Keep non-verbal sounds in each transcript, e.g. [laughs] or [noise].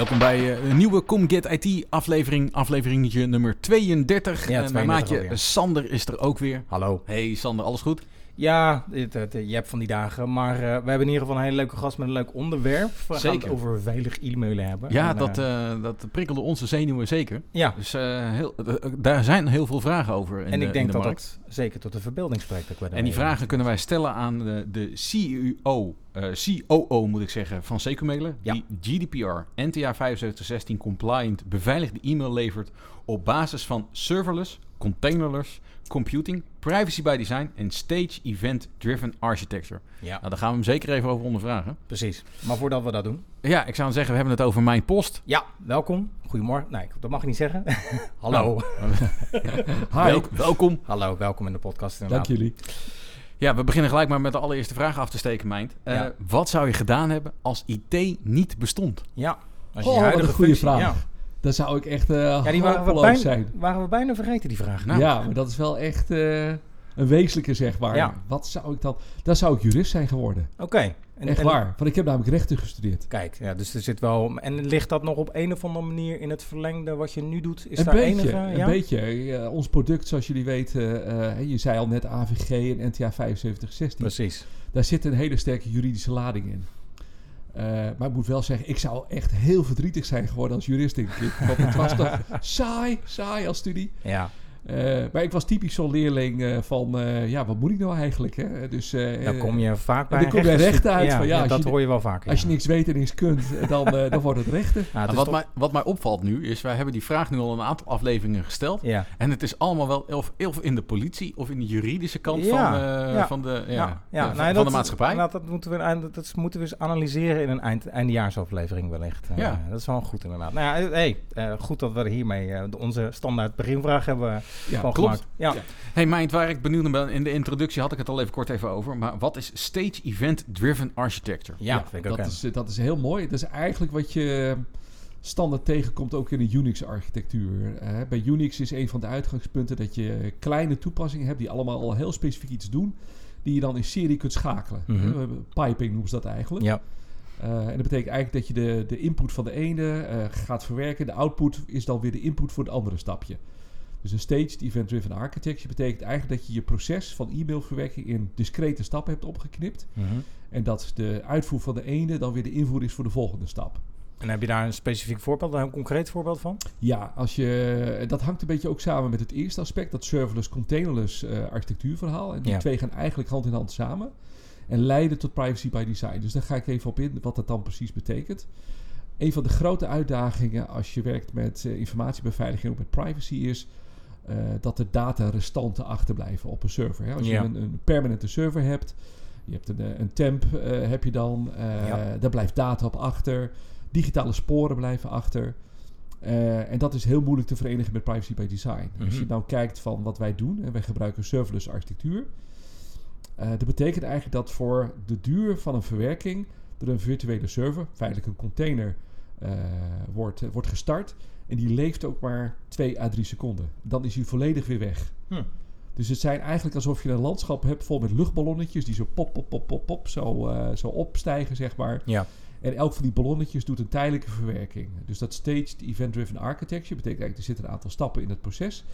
Welkom bij eh, een nieuwe ComGet IT aflevering, afleveringetje nummer 32. Ja, En mijn 32 maatje. Sander is er ook weer. Hallo. Hey Sander, alles goed? Ja, het, het- je hebt van die dagen. Maar eh, we hebben in ieder geval een hele leuke gast met een leuk onderwerp. We gaan Zeker. het over veilig e-mailen hebben. Ja, En, dat, eh, eh, dat prikkelde onze zenuwen zeker. ja. Dus heel, daar zijn heel veel vragen over in en de, ik denk de dat markt. dat zeker tot de verbeelding spreekt. ook En die vragen kunnen wij stellen aan de, de CEO, COO moet ik zeggen, van Secumailen. Ja. Die GDPR, NTA 7516 compliant beveiligde e-mail levert op basis van serverless, containerless, computing, privacy by design en stage event driven architecture. Ja, Nou, daar gaan we hem zeker even over ondervragen. precies. Maar voordat we dat doen. Ja, ik zou zeggen, we hebben het over mijn post. Ja, welkom. Goedemorgen. Nee, dat mag ik niet zeggen. [laughs] Hallo. [laughs] Welk- welkom. Hallo, welkom in de podcast. inderdaad. Dank jullie. Ja, we beginnen gelijk maar met de allereerste vraag af te steken, Mijnd. Eh, Ja. Wat zou je gedaan hebben als IT niet bestond? Ja. Als Oh, wat een goede functie- vraag. Dan zou ik echt eh ja die waren we, bijna, zijn. waren we bijna vergeten, die vraag. Nou. ja, maar dat is wel echt eh, een wezenlijke, zeg maar. Ja. Wat zou ik dan... Dan zou ik jurist zijn geworden. Oké. En- echt en- waar. Want ik heb namelijk rechten gestudeerd. Kijk, ja, dus er zit wel... En ligt dat nog op een of andere manier in het verlengde wat je nu doet? Is een daar beetje, enige... een ja? beetje. Ons product, zoals jullie weten, eh, je zei al net AVG en NTA 7516. Precies. Daar zit een hele sterke juridische lading in. Eh, maar ik moet wel zeggen, ik zou echt heel verdrietig zijn geworden als jurist, denk ik. Want het was toch [laughs] saai, saai als studie. Ja, Eh, maar ik was typisch zo'n leerling eh, van, eh, ja, wat moet ik nou eigenlijk? Hè? Dus, eh, dan kom je vaak bij dan een kom je rechten uit Ja, van, ja, dat je- hoor je wel vaker. Als je niks weet en niks kunt, dan, eh, dan wordt het rechten. Ja, het is wat, toch- mij, wat mij opvalt nu is, wij hebben die vraag nu al een aantal afleveringen gesteld. Ja, En het is allemaal wel of, of in de politie of in de juridische kant van, eh, van, de, ja, ja, ja, ja, van, nou, van de maatschappij. nou, dat, moeten we, eind- dat moeten we eens analyseren in een eind, eindejaarsaflevering wellicht. Eh, Ja. Dat is wel goed inderdaad. Nou ja, hey, eh, goed dat we er hiermee eh, onze standaard beginvraag hebben Ja, van klopt. gemaakt. Ja. Ja. hey Meint, waar ik benieuwd naar ben, in de introductie had ik het al even kort even over. Maar wat is Stage Event Driven Architecture? Ja, vind ik ook. dat, is, eh, dat is heel mooi. Dat is eigenlijk wat je eh, standaard tegenkomt ook in de Unix-architectuur. Bij Unix is een van de uitgangspunten dat je kleine toepassingen hebt die allemaal al heel specifiek iets doen, die je dan in serie kunt schakelen. Mhm. Eh, Piping noemen ze dat eigenlijk. Ja, Eh, en dat betekent eigenlijk dat je de, de input van de ene eh, gaat verwerken. De output is dan weer de input voor het andere stapje. Dus een staged event-driven architecture betekent eigenlijk dat je je proces van e-mailverwerking in discrete stappen hebt opgeknipt. Mhm. En dat de uitvoer van de ene dan weer de invoer is voor de volgende stap. En heb je daar een specifiek voorbeeld, een concreet voorbeeld van? Ja, als je, dat hangt een beetje ook samen met het eerste aspect, dat serverless, containerless eh, architectuurverhaal. En die Ja. twee gaan eigenlijk hand in hand samen en leiden tot privacy by design. Dus daar ga ik even op in, wat dat dan precies betekent. Een van de grote uitdagingen als je werkt met eh, informatiebeveiliging, ook met privacy, is eh, dat de datarestanten achterblijven op een server. Hè? Als Ja. je een, een permanente server hebt, je hebt een, eh, een temp eh, heb je dan, Ja. daar blijft data op achter, digitale sporen blijven achter. En dat is heel moeilijk te verenigen met privacy by design. Als je Mhm. nou kijkt van wat wij doen, en wij gebruiken serverless architectuur. dat betekent eigenlijk dat voor de duur van een verwerking er een virtuele server, feitelijk een container, wordt, wordt gestart. En die leeft ook maar 2 à 3 seconden. Dan is hij volledig weer weg. Hm. Dus het zijn eigenlijk alsof je een landschap hebt vol met luchtballonnetjes die zo pop, pop, pop, pop, pop, zo, eh, zo opstijgen, zeg maar. Ja. En elk van die ballonnetjes doet een tijdelijke verwerking. Dus dat staged event-driven architecture betekent eigenlijk er zitten een aantal stappen in het proces.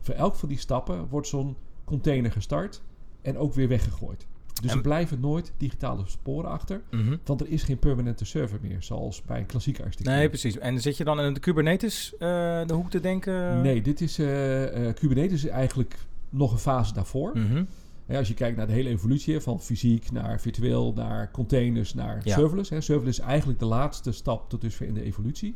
Voor elk van die stappen wordt zo'n container gestart en ook weer weggegooid. Dus En- er blijven nooit digitale sporen achter, Mhm. want er is geen permanente server meer, zoals bij een klassieke architectuur. Nee, precies. En zit je dan in de Kubernetes eh, de hoek te denken? Nee, dit is eh, eh, Kubernetes is eigenlijk nog een fase daarvoor. Mhm. Als je kijkt naar de hele evolutie van fysiek naar virtueel, naar containers, naar Ja. serverless. Hè. Serverless is eigenlijk de laatste stap tot dusver in de evolutie.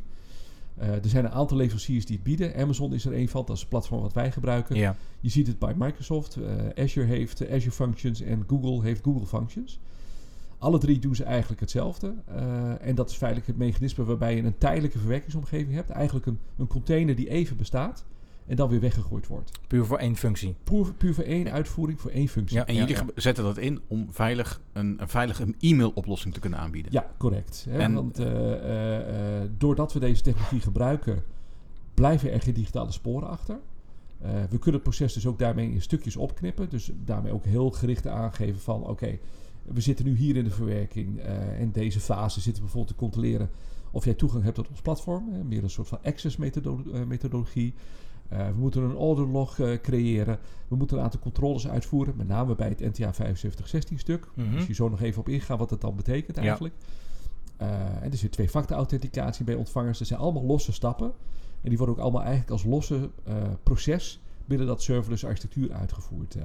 Eh, er zijn een aantal leveranciers die het bieden. Amazon is er een van, dat is het platform wat wij gebruiken. Ja. Je ziet het bij Microsoft. eh, Azure heeft eh, Azure Functions en Google heeft Google Functions. Alle drie doen ze eigenlijk hetzelfde. En dat is feitelijk het mechanisme waarbij je een tijdelijke verwerkingsomgeving hebt. Eigenlijk een, een container die even bestaat. En dan weer weggegooid wordt. Puur voor één functie. Puur, puur voor één uitvoering, voor één functie. Ja. En jullie zetten dat in om veilig een, een veilige e-mailoplossing te kunnen aanbieden. Ja, correct. Hè? En- Want eh, eh, eh, doordat we deze technologie gebruiken, blijven er geen digitale sporen achter. Eh, we kunnen het proces dus ook daarmee in stukjes opknippen. Dus daarmee ook heel gericht aangeven van oké, we zitten nu hier in de verwerking. eh in deze fase zitten we bijvoorbeeld te controleren of jij toegang hebt tot ons platform. Hè? Meer een soort van access methodo- methodologie. Eh, we moeten een order log eh, creëren. We moeten een aantal controles uitvoeren. Met name bij het NTA 7516 stuk. Mhm. Dus je zo nog even op ingaan wat dat dan betekent Ja. eigenlijk. Eh, en er zit twee-factor authenticatie bij ontvangers. Dat zijn allemaal losse stappen. En die worden ook allemaal eigenlijk als losse eh, proces binnen dat serverless architectuur uitgevoerd.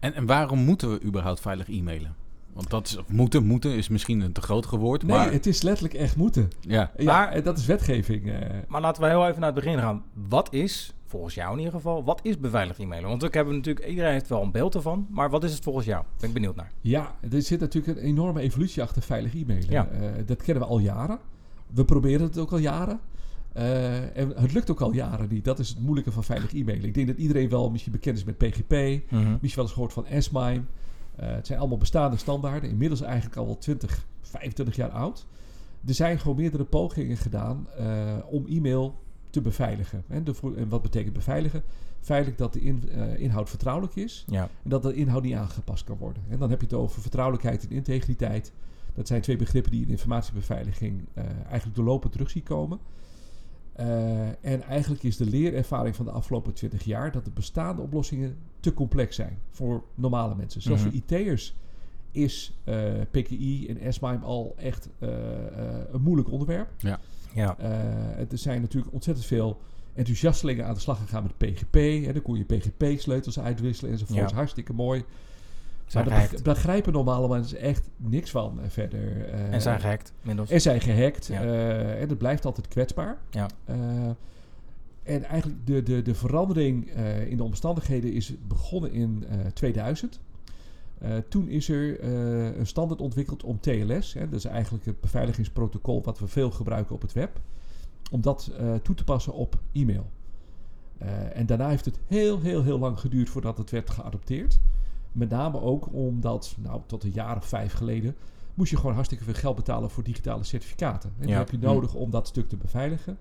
En, en waarom moeten we überhaupt veilig e-mailen? Want dat is, moeten, moeten is misschien een te groot woord, Nee, maar het is letterlijk echt moeten. ja. Ja, Maar- en dat is wetgeving. eh. Maar laten we heel even naar het begin gaan. Wat is, volgens jou in ieder geval, wat is beveiligd e-mailen? Want ik heb natuurlijk, iedereen heeft wel een beeld ervan. Maar wat is het volgens jou? Ben ik benieuwd naar. Ja, er zit natuurlijk een enorme evolutie achter veilig e-mailen. Ja. Eh, dat kennen we al jaren. We proberen het ook al jaren. Eh, en het lukt ook al jaren niet. Dat is het moeilijke van veilig e-mailen. Ik denk dat iedereen wel misschien bekend is met PGP. Misschien wel eens gehoord van S-MIME. Eh, het zijn allemaal bestaande standaarden. Inmiddels eigenlijk al wel 20, 25 jaar oud. Er zijn gewoon meerdere pogingen gedaan om e-mail te beveiligen. En, de, en wat betekent beveiligen? Veilig dat de in- eh, inhoud vertrouwelijk is. Ja. En dat de inhoud niet aangepast kan worden. En dan heb je het over vertrouwelijkheid en integriteit. Dat zijn twee begrippen die in informatiebeveiliging eh, eigenlijk doorlopend terug zien komen. Eh, en eigenlijk is de leerervaring van de afgelopen 20 jaar dat de bestaande oplossingen te complex zijn voor normale mensen. Zelfs Mhm. voor IT'ers is PKI en S-MIME al echt een moeilijk onderwerp. Ja. Eh, er zijn natuurlijk ontzettend veel enthousiastelingen aan de slag gegaan met PGP. Hè. Dan kon je PGP-sleutels uitwisselen enzovoort. Ja. Hartstikke mooi. Zijn maar daar gehackt. beg- begrijpen normale mensen echt niks van eh, verder. Eh, En zijn gehackt, en zijn gehackt. Ja. eh, en het blijft altijd kwetsbaar. Ja. Eh, en eigenlijk de, de, de verandering eh, in de omstandigheden is begonnen in eh, 2000. Eh, toen is er eh, een standaard ontwikkeld om TLS, hè, dat is eigenlijk het beveiligingsprotocol wat we veel gebruiken op het web, om dat eh, toe te passen op e-mail. En daarna heeft het heel, heel, heel lang geduurd voordat het werd geadopteerd. Met name ook omdat, nou, tot een jaar of vijf geleden, moest je gewoon hartstikke veel geld betalen voor digitale certificaten. En Ja. die heb je nodig om dat stuk te beveiligen.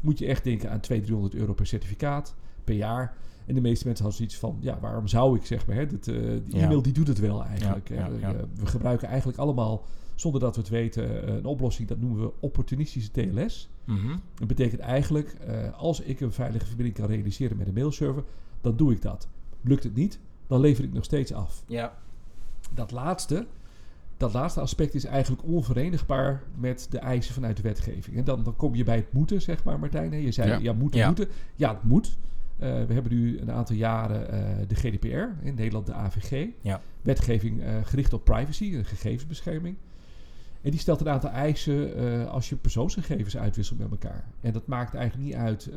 Moet je echt denken aan 200, 300 euro per certificaat per jaar. En de meeste mensen hadden zoiets van, ja, waarom zou ik zeg maar, hè, dit, eh, die e-mail die doet het wel eigenlijk. Ja, ja, Eh, ja. we gebruiken eigenlijk allemaal, zonder dat we het weten, eh, een oplossing, dat noemen we opportunistische TLS. Mhm. Dat betekent eigenlijk, als ik een veilige verbinding kan realiseren met een mailserver, dan doe ik dat. Lukt het niet, dan lever ik nog steeds af. Ja. Dat laatste, dat laatste aspect is eigenlijk onverenigbaar met de eisen vanuit de wetgeving. En dan, dan kom je bij het moeten, zeg maar, Martijn. hè. Je zei, Ja. ja, moeten, Ja. moeten. Ja, het moet. Eh, we hebben nu een aantal jaren eh, de GDPR, in Nederland de AVG. Ja. Wetgeving eh, gericht op privacy en gegevensbescherming. En die stelt een aantal eisen als je persoonsgegevens uitwisselt met elkaar. En dat maakt eigenlijk niet uit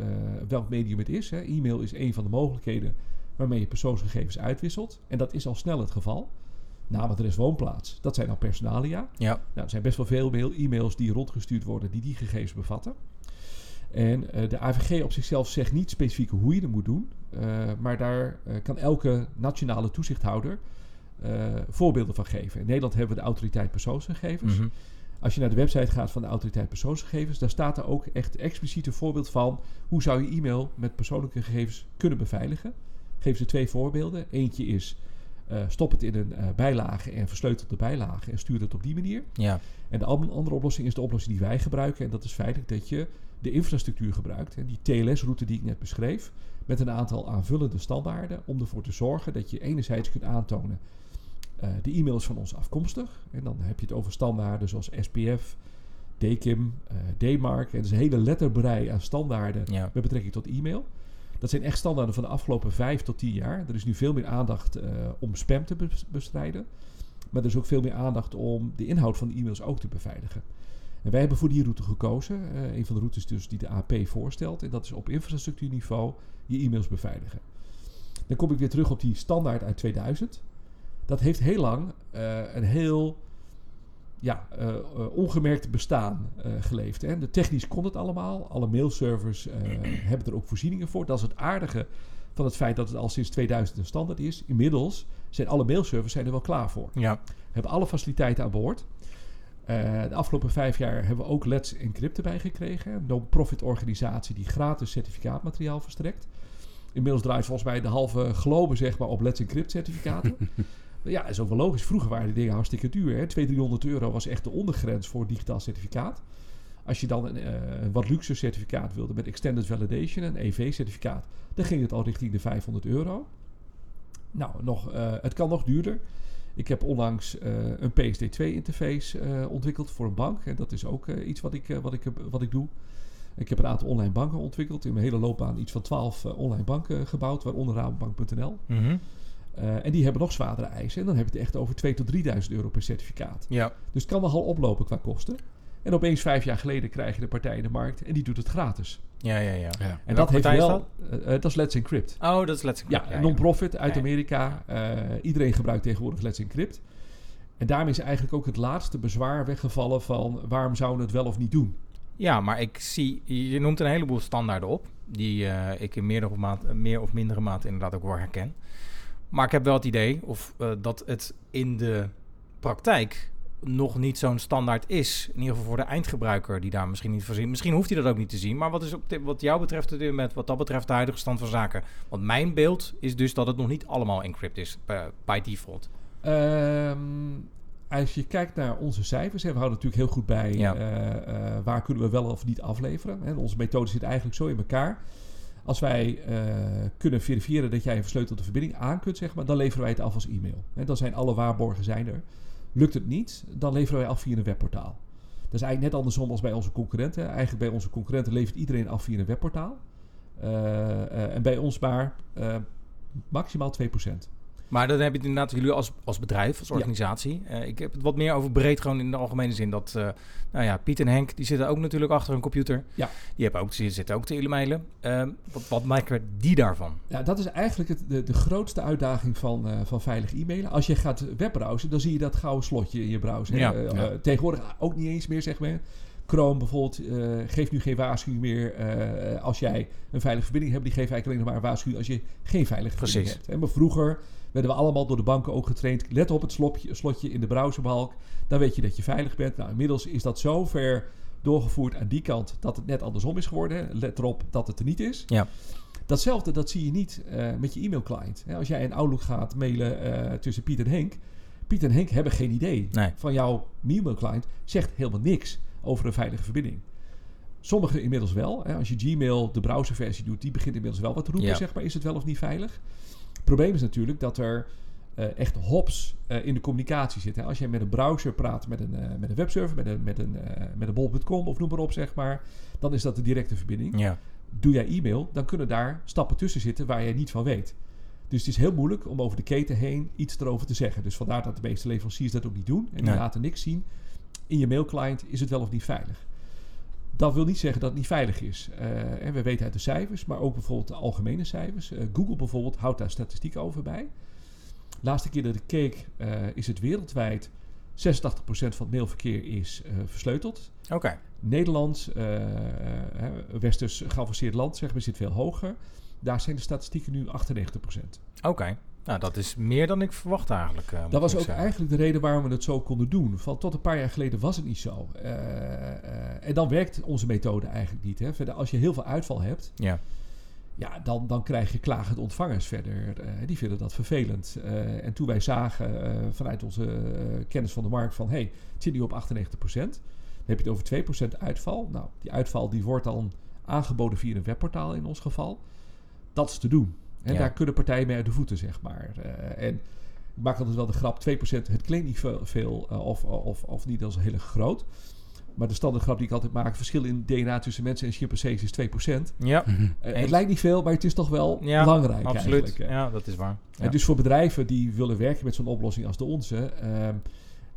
welk medium het is. Hè. E-mail is een van de mogelijkheden waarmee je persoonsgegevens uitwisselt. En dat is al snel het geval. Naam, adres, woonplaats. Dat zijn al personalia. Ja. Nou, er zijn best wel veel mail, e-mails die rondgestuurd worden die die gegevens bevatten. En eh, de AVG op zichzelf zegt niet specifiek hoe je dat moet doen. eh, maar daar eh, kan elke nationale toezichthouder voorbeelden van geven. In Nederland hebben we de autoriteit persoonsgegevens. Mhm. Als je naar de website gaat van de autoriteit persoonsgegevens, daar staat er ook echt expliciet een voorbeeld van hoe zou je e-mail met persoonlijke gegevens kunnen beveiligen. Geef ze twee voorbeelden. Eentje is eh, stop het in een eh, bijlage en versleutel de bijlage en stuur het op die manier. Ja. En de an- andere oplossing is de oplossing die wij gebruiken. En dat is feitelijk dat je de infrastructuur gebruikt. Hè, die TLS-route die ik net beschreef. Met een aantal aanvullende standaarden. Om ervoor te zorgen dat je enerzijds kunt aantonen. eh, de e-mail is van ons afkomstig. En dan heb je het over standaarden zoals SPF, DKIM, DMARC. En dat is een hele letterbrei aan standaarden Ja. met betrekking tot e-mail. Dat zijn echt standaarden van de afgelopen vijf tot tien jaar. Er is nu veel meer aandacht eh, om spam te bes- bestrijden. Maar er is ook veel meer aandacht om de inhoud van de e-mails ook te beveiligen. En wij hebben voor die route gekozen. Eh, een van de routes dus die de AP voorstelt. En dat is op infrastructuurniveau je e-mails beveiligen. Dan kom ik weer terug op die standaard uit 2000. Dat heeft heel lang eh, een heel ja, eh, eh, ongemerkt bestaan eh, geleefd. Hè. De technisch kon het allemaal. Alle mailservers [clears throat] hebben er ook voorzieningen voor. Dat is het aardige van het feit dat het al sinds 2000 een standaard is. Inmiddels zijn alle mailservers zijn er wel klaar voor. Ja. hebben alle faciliteiten aan boord. De afgelopen vijf jaar hebben we ook Let's Encrypt erbij gekregen. Een non-profit organisatie die gratis certificaatmateriaal verstrekt. Inmiddels draait volgens mij de halve globe zeg maar, op Let's Encrypt certificaten. [laughs] ja, is ook wel logisch. Vroeger waren die dingen hartstikke duur. Hè? 200, 300 euro was echt de ondergrens voor digitaal certificaat. Als je dan een, eh, wat luxe certificaat wilde met Extended Validation, een EV-certificaat, dan ging het al richting de 500 euro. Nou, nog, eh, het kan nog duurder. Ik heb onlangs eh, een PSD2-interface eh, ontwikkeld voor een bank. En dat is ook iets wat ik, wat, ik, wat ik doe. Ik heb een aantal online banken ontwikkeld. In mijn hele loopbaan iets van 12 eh, online banken gebouwd, waaronder Rabobank.nl. Mhm. Eh, en die hebben nog zwaardere eisen. En dan heb je het echt over 2.000 tot 3.000 euro per certificaat. Ja. Dus het kan nogal oplopen qua kosten. En opeens vijf jaar geleden krijg je de partij in de markt en die doet het gratis. Ja, ja, ja. Ja. En, dat heeft wel. eh, eh, dat is Let's Encrypt. Oh, dat is Let's Ja, Encrypt. een non-profit uit Ja, ja. Amerika. Eh, iedereen gebruikt tegenwoordig Let's Encrypt. En daarmee is eigenlijk ook het laatste bezwaar weggevallen van waarom zouden we het wel of niet doen. Ja, maar ik zie, je noemt een heleboel standaarden op, die eh, ik in meerdere maat, meer of mindere mate inderdaad ook wel herken. Maar ik heb wel het idee of, eh, dat het in de praktijk nog niet zo'n standaard is. In ieder geval voor de eindgebruiker die daar misschien niet voor ziet. Misschien hoeft hij dat ook niet te zien. Maar wat is op dit- wat jou betreft, het met wat dat betreft de huidige stand van zaken? Want mijn beeld is dus dat het nog niet allemaal encrypt is eh, by default. Ehm, als je kijkt naar onze cijfers, hè, we houden natuurlijk heel goed bij Ja. eh, waar kunnen we wel of niet afleveren. Hè. Onze methode zit eigenlijk zo in elkaar. Als wij eh, kunnen verifiëren dat jij een versleutelde verbinding aan kunt, zeg maar, dan leveren wij het af als e-mail. Hè, dan zijn alle waarborgen zijn er. Lukt het niet, dan leveren wij af via een webportaal. Dat is eigenlijk net andersom als bij onze concurrenten. Eigenlijk bij onze concurrenten levert iedereen af via een webportaal. Eh, eh, en bij ons maar maximaal 2%. Maar dan heb je het inderdaad jullie als, als bedrijf, als Ja. organisatie. Eh, ik heb het wat meer over breed, gewoon in de algemene zin. Dat, eh, nou ja, Piet en Henk, die zitten ook natuurlijk achter een computer. Ja. Die hebben ook, die zitten ook te e-mailen. Ehm, wat, wat maken die daarvan? Ja, dat is eigenlijk het, de, de grootste uitdaging van, eh, van veilig e-mailen. Als je gaat webbrowsen, dan zie je dat gouden slotje in je browser. Ja, ja. tegenwoordig ook niet eens meer, zeg maar. Chrome bijvoorbeeld eh, geeft nu geen waarschuwing meer eh, als jij een veilige verbinding hebt. Die geeft eigenlijk alleen nog maar een waarschuwing als je geen veilige verbinding hebt. hè. Maar vroeger werden we allemaal door de banken ook getraind. Let op het slotje, slotje in de browserbalk. Dan weet je dat je veilig bent. Nou, inmiddels is dat zo ver doorgevoerd aan die kant dat het net andersom is geworden. Let erop dat het er niet is. Ja. Datzelfde, dat zie je niet eh, met je e-mail client. Als jij in Outlook gaat mailen tussen Piet en Henk. Piet en Henk hebben geen idee Nee. van jouw e-mail client. Zegt helemaal niks over een veilige verbinding. Sommige inmiddels wel. Hè. Als je Gmail de browserversie doet, die begint inmiddels wel wat te roepen. Ja. Zeg maar, is het wel of niet veilig? Het probleem is natuurlijk dat er eh, echt hops eh, in de communicatie zitten. Als jij met een browser praat, met een, eh, met een webserver, met een, met, een, met een bol.com of noem maar op, zeg maar. Dan is dat de directe verbinding Ja. doe jij e-mail, dan kunnen daar stappen tussen zitten waar jij niet van weet. Dus het is heel moeilijk om over de keten heen iets erover te zeggen. Dus vandaar dat de meeste leveranciers dat ook niet doen. En die Nee. laten niks zien. In je mailclient is het wel of niet veilig. Dat wil niet zeggen dat het niet veilig is. Eh, en we weten uit de cijfers, maar ook bijvoorbeeld de algemene cijfers. Eh, Google bijvoorbeeld houdt daar statistieken over bij. Laatste keer dat ik keek, eh, is het wereldwijd 86% van het mailverkeer is versleuteld. Oké. Nederland, eh, eh, westers geavanceerd land, zeg maar, zit veel hoger. Daar zijn de statistieken nu 98%. Oké. Nou, dat is meer dan ik verwacht eigenlijk. eh, Dat was ook zeggen. eigenlijk de reden waarom we het zo konden doen. Van tot een paar jaar geleden was het niet zo. Eh, eh, en dan werkt onze methode eigenlijk niet. Hè. Verder, als je heel veel uitval hebt, Ja. ja, dan, dan krijg je klagende ontvangers verder. Die vinden dat vervelend. En toen wij zagen vanuit onze kennis van de markt van... hey, het zit nu op 98%. Dan heb je het over 2% uitval. Nou, die uitval die wordt dan aangeboden via een webportaal in ons geval. Dat is te doen. En Ja. daar kunnen partijen mee uit de voeten, zeg maar. Eh, en ik maak altijd wel de grap, 2%, het klinkt niet veel, veel eh, of, of, of niet als heel groot. Maar de standaard grap die ik altijd maak, verschil in DNA tussen mensen en chimpansees is 2%. Ja, [laughs] Eh, Eens. het lijkt niet veel, maar het is toch wel ja belangrijk absoluut. eigenlijk. Ja, dat is waar. En Ja. dus voor bedrijven die willen werken met zo'n oplossing als de onze, ehm,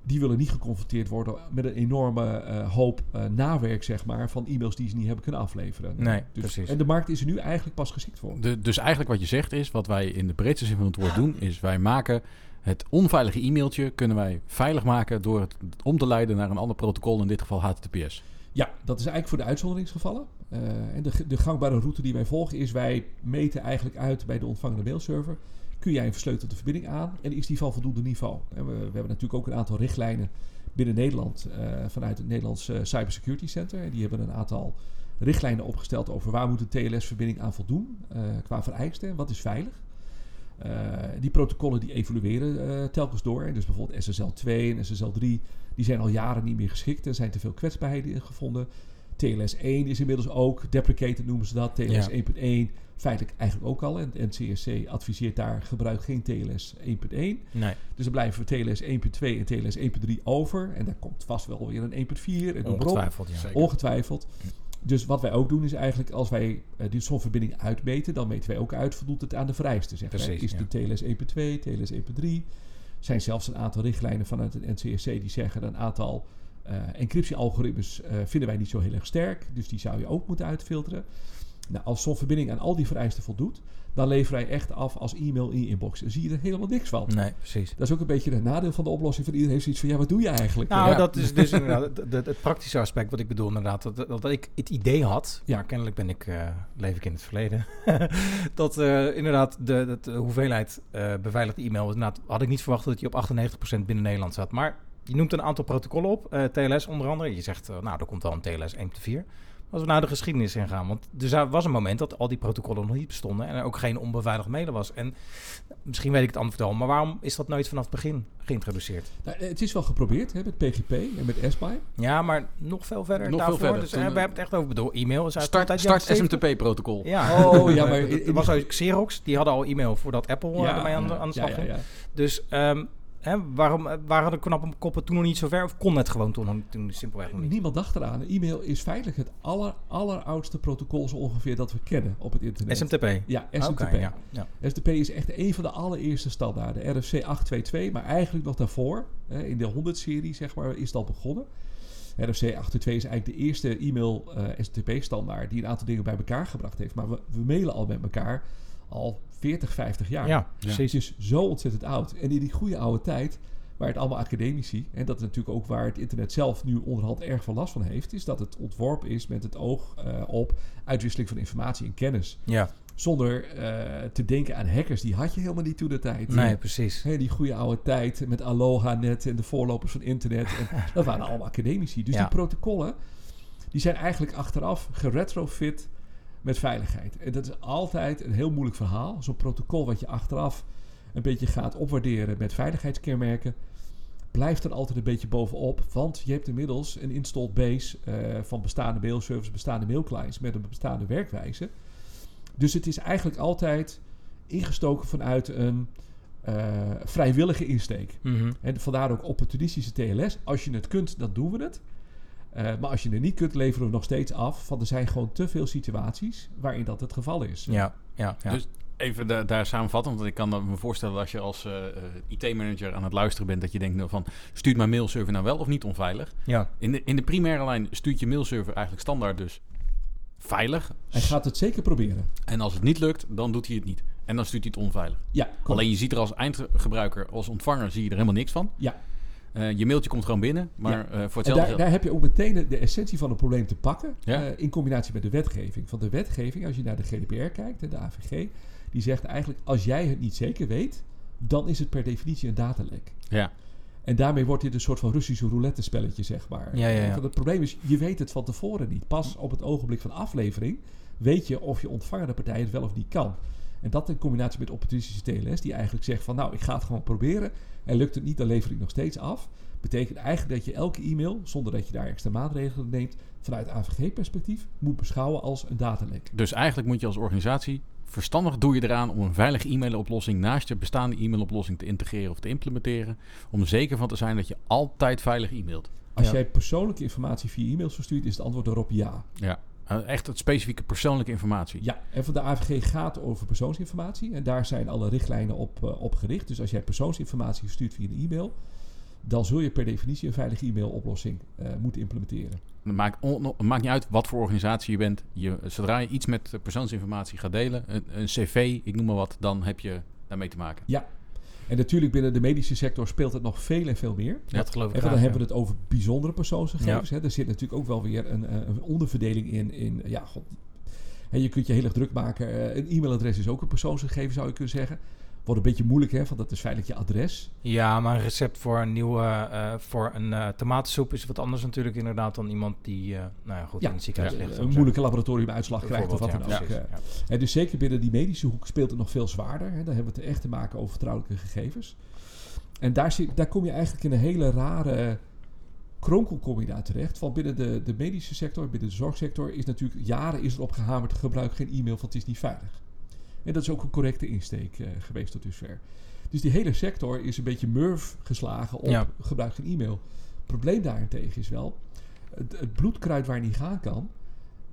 die willen niet geconfronteerd worden met een enorme eh, hoop eh, nawerk, zeg maar, van e-mails die ze niet hebben kunnen afleveren. Nee, dus, precies. En de markt is er nu eigenlijk pas geschikt voor. De, dus eigenlijk wat je zegt is, wat wij in de breedste zin van het woord doen, is wij maken Het onveilige e-mailtje kunnen wij veilig maken door het om te leiden naar een ander protocol, in dit geval HTTPS. Ja, dat is eigenlijk voor de uitzonderingsgevallen. Eh, en de, de gangbare route die wij volgen is, wij meten eigenlijk uit bij de ontvangende mailserver. Kun jij een versleutelde verbinding aan en is die van voldoende niveau? En we, we hebben natuurlijk ook een aantal richtlijnen binnen Nederland eh, vanuit het Nederlands eh, Cybersecurity Center. En die hebben een aantal richtlijnen opgesteld over waar moet een TLS-verbinding aan voldoen eh, qua vereisten en wat is veilig. Die protocollen die evolueren telkens door. En dus bijvoorbeeld SSL 2 en SSL 3, die zijn al jaren niet meer geschikt. Er zijn te veel kwetsbaarheden gevonden. TLS 1 is inmiddels ook, deprecated noemen ze dat. TLS Ja. 1.1 feitelijk eigenlijk ook al. En het NCSC adviseert daar gebruik geen TLS 1.1. Nee, Dus dan blijven we TLS 1.2 en TLS 1.3 over. En daar komt vast wel weer een 1.4 en ongetwijfeld. Ja. Zeker. Ongetwijfeld. Dus wat wij ook doen is eigenlijk als wij uh, die zo'n verbinding uitmeten, dan meten wij ook uit voldoet het aan de vereisten. Zeg wij. Precies, Is ja. de TLS 1.2, TLS 1.3. Er zijn zelfs een aantal richtlijnen vanuit het NCSC die zeggen een aantal uh, encryptiealgoritmes uh, vinden wij niet zo heel erg sterk. Dus die zou je ook moeten uitfilteren. Nou, als zo'n verbinding aan al die vereisten voldoet, dan leveren wij echt af als e-mail in je inbox. Dan zie je er helemaal niks van. Nee, precies. Dat is ook een beetje het nadeel van de oplossing. Van iedereen heeft zoiets van, ja, wat doe je eigenlijk? Nou, ja. dat is dus inderdaad het, praktische aspect wat ik bedoel inderdaad. Dat, dat ik het idee had, Ja. maar kennelijk ben ik, uh, leef ik in het verleden, [laughs] dat uh, inderdaad de, de, de hoeveelheid uh, beveiligde e-mail, inderdaad, had ik niet verwacht dat die op 98% binnen Nederland zat. Maar je noemt een aantal protocollen op, uh, TLS onder andere. Je zegt, uh, nou, er komt wel een TLS 1.4. Als we naar de geschiedenis ingaan. Want er was een moment dat al die protocollen nog niet bestonden. En er ook geen onbeveiligd mailen was. En misschien weet ik het antwoord wel. Maar waarom is dat nooit vanaf het begin geïntroduceerd? Nou, het is wel geprobeerd hè, met PGP en met SPI. Ja, maar nog veel verder Nog daarvoor. veel verder. Dus Toen, we hebben het echt over bedoel, e-mail. Is uit Start, start SMTP-protocol. Ja. Oh, ja, [laughs] maar... Er was ook Xerox. Die hadden al e-mail voordat Apple ja, ermee aan de, aan de slag ja, ging. ja, ja. Dus... Um, Hè, waarom waren de knappe koppen toen nog niet zo ver? Of kon het gewoon toen, toen simpelweg nog niet? Niemand dacht eraan. E-mail is feitelijk het aller, alleroudste protocol zo ongeveer dat we kennen op het internet. SMTP? Ja, SMTP. Okay, ja, ja. SMTP is echt een van de allereerste standaarden. RFC 822, maar eigenlijk nog daarvoor. Hè, in de 100-serie zeg maar, is het al begonnen. RFC 822 is eigenlijk de eerste e-mail uh, SMTP-standaard die een aantal dingen bij elkaar gebracht heeft. Maar we, we mailen al met elkaar al 40, 50 jaar. Ja, precies. Is zo ontzettend oud. En in die goede oude tijd, waar het allemaal academici, en dat is natuurlijk ook waar het internet zelf nu onderhand erg veel last van heeft, is dat het ontworpen is met het oog uh, op uitwisseling van informatie en kennis. Ja. Zonder uh, te denken aan hackers, die had je helemaal niet toen de tijd. Nee, precies. He, die goede oude tijd met Aloha-net en de voorlopers van internet. En [laughs] dat waren allemaal academici. Dus ja. die protocollen, die zijn eigenlijk achteraf geretrofit met veiligheid. En dat is altijd een heel moeilijk verhaal. Zo'n protocol wat je achteraf een beetje gaat opwaarderen met veiligheidskenmerken, blijft er altijd een beetje bovenop. Want je hebt inmiddels een installed base uh, van bestaande mailservice, bestaande mailclients met een bestaande werkwijze. Dus het is eigenlijk altijd ingestoken vanuit een uh, vrijwillige insteek. Mm -hmm. En vandaar ook opportunistische TLS. Als je het kunt, dan doen we het. Uh, maar als je het niet kunt, leveren we nog steeds af. Want er zijn gewoon te veel situaties waarin dat het geval is. Ja, ja, ja. Dus even da daar samenvatten, want ik kan me voorstellen als je als uh, uh, IT-manager aan het luisteren bent, dat je denkt nou van, stuurt mijn mailserver nou wel of niet onveilig? Ja. In de, in de primaire lijn stuurt je mailserver eigenlijk standaard dus veilig. Hij gaat het zeker proberen. En als het niet lukt, dan doet hij het niet. En dan stuurt hij het onveilig. Ja. Alleen je ziet er als eindgebruiker, als ontvanger, zie je er helemaal niks van. Ja. Uh, je mailtje komt gewoon binnen, maar ja. uh, voor hetzelfde daar, daar, heb je ook meteen de, essentie van het probleem te pakken. Ja. Uh, in combinatie met de wetgeving. Van de wetgeving, als je naar de GDPR kijkt, de AVG, die zegt eigenlijk: als jij het niet zeker weet, dan is het per definitie een datalek. Ja. En daarmee wordt dit een soort van Russische roulette spelletje, zeg maar. Ja. Want het probleem is, je weet het van tevoren niet. Pas op het ogenblik van aflevering weet je of je ontvangende partij het wel of niet kan. En dat in combinatie met opportunistische TLS, die eigenlijk zegt van nou, ik ga het gewoon proberen. En lukt het niet, dan lever ik nog steeds af. Betekent eigenlijk dat je elke e-mail, zonder dat je daar extra maatregelen neemt, vanuit AVG-perspectief moet beschouwen als een datalek. Dus eigenlijk moet je als organisatie verstandig doe je eraan om een veilige e-mailoplossing naast je bestaande e-mailoplossing te integreren of te implementeren. Om er zeker van te zijn dat je altijd veilig e-mailt. Als Ja. jij persoonlijke informatie via e-mails verstuurt, is het antwoord daarop ja. Ja. Uh, echt het specifieke persoonlijke informatie. Ja, en van de AVG gaat over persoonsinformatie. En daar zijn alle richtlijnen op, uh, op gericht. Dus als jij persoonsinformatie verstuurt via een e-mail, dan zul je per definitie een veilige e-mailoplossing uh, moeten implementeren. Het maakt, maakt niet uit wat voor organisatie je bent. Je, zodra je iets met persoonsinformatie gaat delen, een, een cv, ik noem maar wat, dan heb je daarmee te maken. Ja, En natuurlijk binnen de medische sector speelt het nog veel en veel meer. Dat geloof ik En dan hebben ja. we het over bijzondere persoonsgegevens. Hè. Er zit natuurlijk ook wel weer een, eh, een onderverdeling in. in ja, god. Je kunt je heel erg druk maken. Eh, een e-mailadres is ook een persoonsgegeven, zou je kunnen zeggen. Wordt een beetje moeilijk, hè, want dat is feitelijk je adres. Ja, maar een recept voor een nieuwe eh, voor een eh, tomatensoep is wat anders natuurlijk inderdaad dan iemand die eh, nou ja, goed Ja, in het ziekenhuis ligt. een moeilijke laboratoriumuitslag krijgt of wat dan ook. Ja, ja. En dus zeker binnen die medische hoek speelt het nog veel zwaarder. Hè. Daar hebben we het echt te maken over vertrouwelijke gegevens. En daar, zit, daar kom je eigenlijk in een hele rare kronkel kom je daar terecht. Want binnen de, de medische sector, binnen de zorgsector, is natuurlijk jaren is erop gehamerd: gebruik geen e-mail, want het is niet veilig. En dat is ook een correcte insteek eh, geweest tot dusver. Dus die hele sector is een beetje murf geslagen op Ja. gebruik geen e-mail. Het probleem daarentegen is wel, het, het bloedkruid waar niet gaan kan.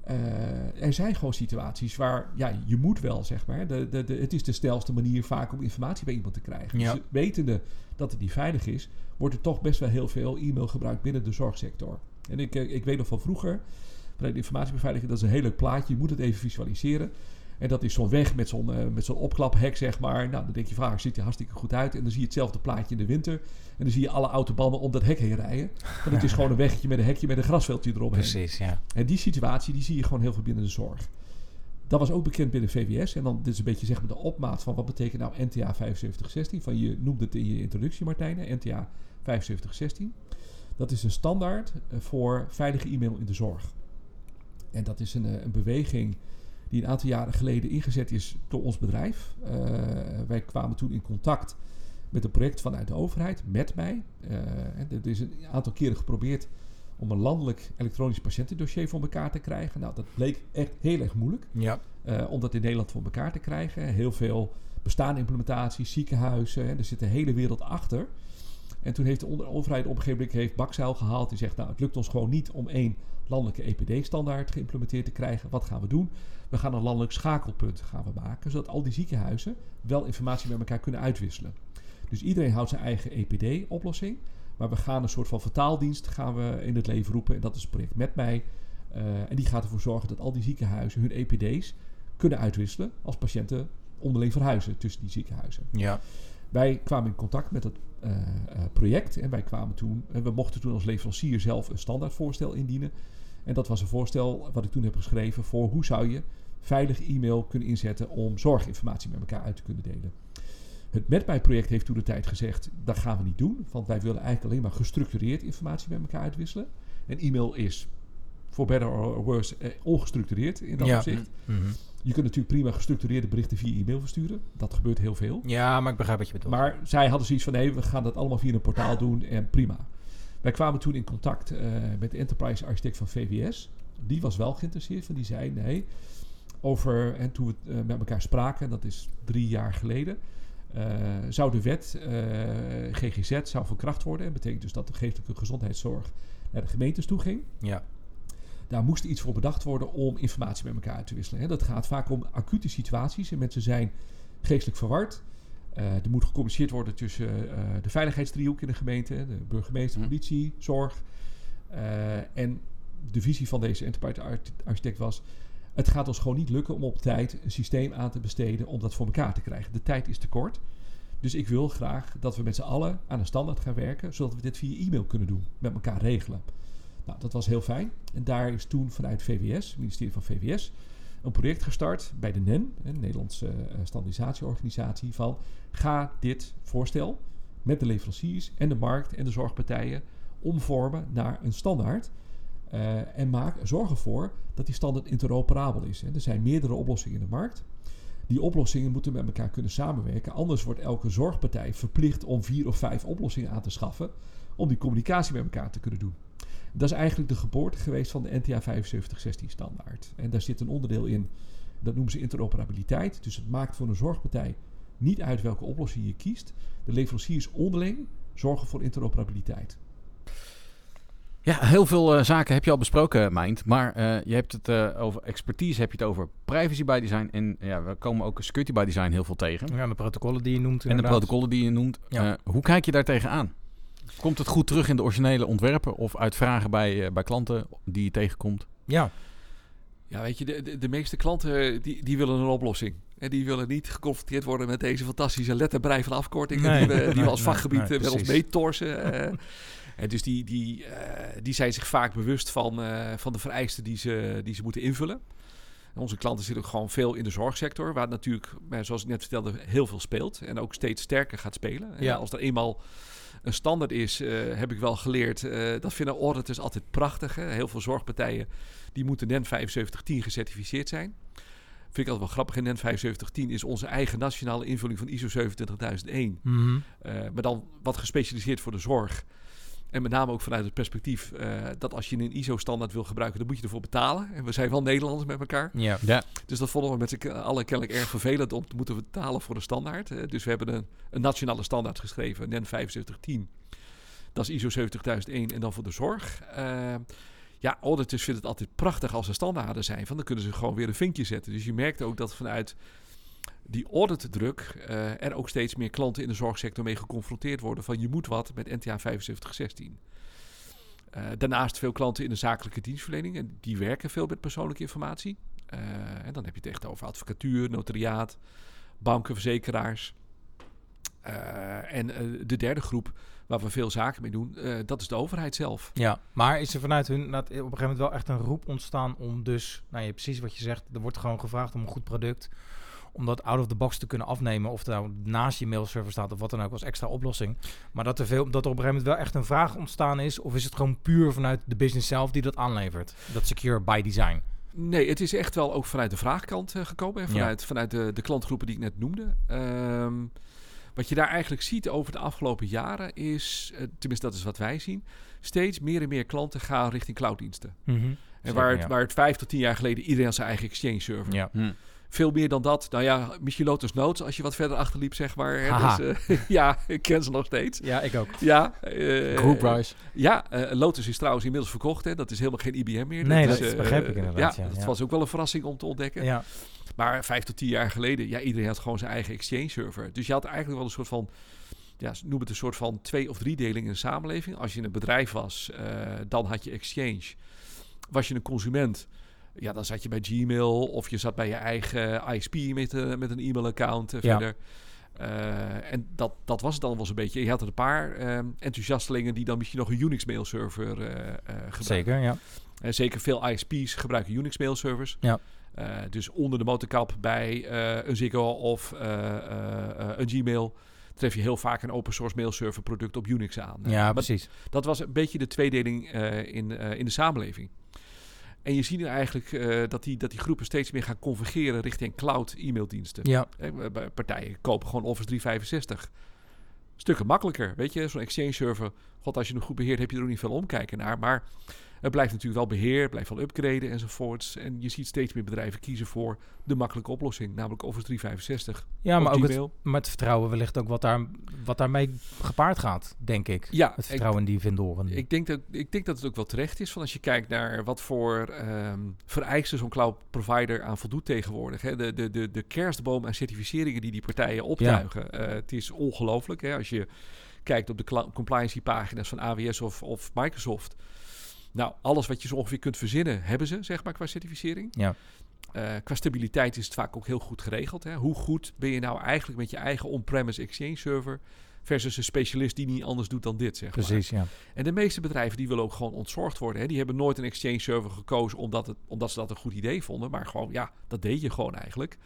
eh, er zijn gewoon situaties waar ja, je moet wel, zeg maar. De, de, de, het is de snelste manier vaak om informatie bij iemand te krijgen. Ja. Dus wetende dat het niet veilig is, wordt er toch best wel heel veel e-mail gebruikt binnen de zorgsector. En ik, eh, ik weet nog van vroeger, bij de informatiebeveiliging, dat is een heel leuk plaatje. Je moet het even visualiseren. En dat is zo'n weg met zo'n eh, met zo'n opklaphek, zeg maar. Nou, dan denk je, vaak ziet er hartstikke goed uit. En dan zie je hetzelfde plaatje in de winter. En dan zie je alle autobanden om dat hek heen rijden. Want het is gewoon een weggetje met een hekje met een grasveldje eromheen. Precies, ja. En die situatie, die zie je gewoon heel veel binnen de zorg. Dat was ook bekend binnen VWS. En dan dit is een beetje zeg maar de opmaat van wat betekent nou NTA 7516. Van je noemde het in je introductie, Martijn, NTA 7516. Dat is een standaard eh, voor veilige e-mail in de zorg. En dat is een, eh, een beweging die een aantal jaren geleden ingezet is door ons bedrijf. Eh, wij kwamen toen in contact met een project vanuit de overheid, met mij. Eh, er is een aantal keren geprobeerd om een landelijk elektronisch patiëntendossier voor elkaar te krijgen. Nou, dat bleek echt heel erg moeilijk Ja, eh, om dat in Nederland voor elkaar te krijgen. Heel veel bestaande implementaties, ziekenhuizen, hè, er zit een hele wereld achter. En toen heeft de overheid op een gegeven moment heeft bakzeil gehaald. Die zegt, nou, het lukt ons gewoon niet om één landelijke EPD-standaard geïmplementeerd te krijgen. Wat gaan we doen? We gaan een landelijk schakelpunt gaan we maken, zodat al die ziekenhuizen wel informatie met elkaar kunnen uitwisselen. Dus iedereen houdt zijn eigen EPD-oplossing. Maar we gaan een soort van vertaaldienst gaan we in het leven roepen. En dat is het project met mij. Eh, en die gaat ervoor zorgen dat al die ziekenhuizen hun EPD's kunnen uitwisselen als patiënten onderling verhuizen tussen die ziekenhuizen. ja. Wij kwamen in contact met het eh, eh, project en wij kwamen toen, en we mochten toen als leverancier zelf een standaardvoorstel indienen. En dat was een voorstel wat ik toen heb geschreven voor hoe zou je veilig e-mail kunnen inzetten om zorginformatie met elkaar uit te kunnen delen. Het Met mij project heeft toen de tijd gezegd, dat gaan we niet doen, want wij willen eigenlijk alleen maar gestructureerd informatie met elkaar uitwisselen. En e-mail is, for better or worse, eh, ongestructureerd in dat Ja. opzicht. Mhm. Je kunt natuurlijk prima gestructureerde berichten via e-mail versturen. Dat gebeurt heel veel. ja, maar ik begrijp wat je bedoelt. Maar zij hadden zoiets van nee, we gaan dat allemaal via een portaal [clears throat] doen en prima. Wij kwamen toen in contact eh, met de enterprise architect van VWS. Die was wel geïnteresseerd, van die zei nee. Over, en toen we eh, met elkaar spraken, dat is drie jaar geleden, eh, zou de wet GGZ zou van kracht worden. En betekent dus dat de geestelijke gezondheidszorg naar de gemeentes toe ging. ja. Daar moest iets voor bedacht worden om informatie met elkaar uit te wisselen. Hè. Dat gaat vaak om acute situaties en mensen zijn geestelijk verward. Eh, er moet gecommuniceerd worden tussen eh, de veiligheidsdriehoek in de gemeente, de burgemeester, Hm. politie, zorg. Eh, en de visie van deze enterprise arch- architect was: het gaat ons gewoon niet lukken om op tijd een systeem aan te besteden om dat voor elkaar te krijgen. De tijd is te kort. Dus ik wil graag dat we met z'n allen aan een standaard gaan werken, zodat we dit via e-mail kunnen doen, met elkaar regelen. Nou, dat was heel fijn. En daar is toen vanuit VWS, het ministerie van VWS, een project gestart bij de NEN, een Nederlandse eh, standaardisatieorganisatie, van ga dit voorstel met de leveranciers en de markt en de zorgpartijen omvormen naar een standaard. Eh, en maak, zorg ervoor dat die standaard interoperabel is. Er zijn meerdere oplossingen in de markt. Die oplossingen moeten met elkaar kunnen samenwerken. Anders wordt elke zorgpartij verplicht om vier of vijf oplossingen aan te schaffen. om die communicatie met elkaar te kunnen doen. Dat is eigenlijk de geboorte geweest van de NTA 7516 standaard. En daar zit een onderdeel in, dat noemen ze interoperabiliteit. Dus het maakt voor een zorgpartij niet uit welke oplossing je kiest. De leveranciers onderling zorgen voor interoperabiliteit. Ja, heel veel eh, zaken heb je al besproken, Mind. Maar eh, je hebt het eh, over expertise, heb je het over privacy by design. En ja, we komen ook security by design heel veel tegen. Ja, de protocollen die je noemt En de protocollen die je noemt. Ja. Eh, hoe kijk je daar tegenaan? Komt het goed terug in de originele ontwerpen of uit vragen bij, eh, bij klanten die je tegenkomt? Ja, Ja, weet je, de, de, de meeste klanten die, die willen een oplossing. En die willen niet geconfronteerd worden met deze fantastische letterbrei van afkortingen Nee, die we, die we als vakgebied nee, eh, met ons precies. meetorsen. eh. [laughs] en dus die, die, eh, die zijn zich vaak bewust van, eh, van de vereisten die ze, die ze moeten invullen. En onze klanten zitten ook gewoon veel in de zorgsector, waar natuurlijk, eh, zoals ik net vertelde, heel veel speelt. En ook steeds sterker gaat spelen. En als er eenmaal een standaard is, eh, heb ik wel geleerd. eh, dat vinden auditors altijd prachtig. Hè? Heel veel zorgpartijen die moeten NEN 7510 gecertificeerd zijn. Vind ik altijd wel grappig. In NEN 7510 is onze eigen nationale invulling van ISO 27001. Mhm. Eh, maar dan wat gespecialiseerd voor de zorg. En met name ook vanuit het perspectief eh, dat als je een ISO-standaard wil gebruiken, dan moet je ervoor betalen. En we zijn wel Nederlanders met elkaar. Ja. Ja. Dus dat vonden we met z'n allen kennelijk erg vervelend om te moeten betalen voor een standaard. Dus we hebben een, een nationale standaard geschreven, NEN 7510. Dat is ISO 70001 en dan voor de zorg. Eh, ja, auditors vinden het altijd prachtig als er standaarden zijn. Van dan kunnen ze gewoon weer een vinkje zetten. Dus je merkt ook dat vanuit die auditdruk eh er ook steeds meer klanten in de zorgsector mee geconfronteerd worden. Van je moet wat met NTA 7516. Eh, daarnaast veel klanten in de zakelijke dienstverlening. En die werken veel met persoonlijke informatie. Eh, en dan heb je het echt over advocatuur, notariaat, banken, verzekeraars. Eh, en de derde groep waar we veel zaken mee doen, dat is de overheid zelf. Ja, maar is er vanuit hun op een gegeven moment wel echt een roep ontstaan om dus, nou ja, precies wat je zegt, er wordt gewoon gevraagd om een goed product, om dat out of the box te kunnen afnemen, of het nou naast je mailserver staat of wat dan ook als extra oplossing. Maar dat er, veel, dat er op een gegeven moment wel echt een vraag ontstaan is, of is het gewoon puur vanuit de business zelf die dat aanlevert? Dat secure by design. Nee, het is echt wel ook vanuit de vraagkant eh, gekomen. En Ja. vanuit, vanuit de, de klantgroepen die ik net noemde. Ehm, wat je daar eigenlijk ziet over de afgelopen jaren is, eh, tenminste dat is wat wij zien, steeds meer en meer klanten gaan richting clouddiensten. En Zeker, waar, het, ja. waar het vijf tot tien jaar geleden iedereen had zijn eigen exchange server. Ja. Hm. Veel meer dan dat. Nou ja, misschien Lotus Notes als je wat verder achterliep, zeg maar. hè. Dus, eh, [laughs] ja, ik ken ze nog steeds. ja, ik ook. Ja, eh, Group Rise. ja, eh, Lotus is trouwens inmiddels verkocht. Hè. Dat is helemaal geen IBM meer. Nee, dat eh, begrijp ik inderdaad, Ja, ja, dat ja. was ook wel een verrassing om te ontdekken. Ja. Maar vijf tot tien jaar geleden, ja, iedereen had gewoon zijn eigen exchange server. Dus je had eigenlijk wel een soort van, ja, noem het een soort van twee of drie deling in de samenleving. Als je een bedrijf was, eh, dan had je exchange. Was je een consument, ja, dan zat je bij Gmail of je zat bij je eigen ISP met, eh, met een e-mailaccount Ja. verder. Eh, en dat, dat was het dan wel eens een beetje. Je had er een paar enthousiastelingen die dan misschien nog een Unix mailserver gebruikten. Zeker, ja. En zeker veel ISP's gebruiken Unix mailservers. Ja. Dus onder de motorkap bij een Ziggo of een Gmail tref je heel vaak een open source mailserver product op Unix aan. Ja, maar precies. dat was een beetje de tweedeling in, in de samenleving. En je ziet nu eigenlijk eh, dat, die, dat die groepen steeds meer gaan convergeren richting cloud e-maildiensten. Ja, Partijen kopen gewoon Office 365. Stukken makkelijker, weet je. Zo'n Exchange server, god, als je hem goed beheert, heb je er ook niet veel omkijken naar. Maar het blijft natuurlijk wel beheer, het blijft wel upgraden enzovoorts. En je ziet steeds meer bedrijven kiezen voor de makkelijke oplossing, namelijk Office 365. ja maar ook het, maar het vertrouwen wellicht ook wat, daar, wat daarmee gepaard gaat, denk ik. Ja, Het ik, vertrouwen in die vendoren. ik, denk dat, ik denk dat het ook wel terecht is. Van als je kijkt naar wat voor ehm, vereisten zo'n cloud provider aan voldoet tegenwoordig. Hè. De, de, de, de kerstboom aan certificeringen die die partijen optuigen. Eh, het is ongelooflijk. Als je kijkt op de compliance pagina's van AWS of, of Microsoft. Nou, alles wat je zo ongeveer kunt verzinnen, hebben ze, zeg maar, qua certificering. Ja. Eh, qua stabiliteit is het vaak ook heel goed geregeld. Hè? Hoe goed ben je nou eigenlijk met je eigen on-premise exchange server... versus een specialist die niet anders doet dan dit, zeg maar. Precies, ja. En de meeste bedrijven die willen ook gewoon ontzorgd worden. Hè? Die hebben nooit een exchange server gekozen omdat, het, omdat ze dat een goed idee vonden. Maar gewoon, ja, dat deed je gewoon eigenlijk.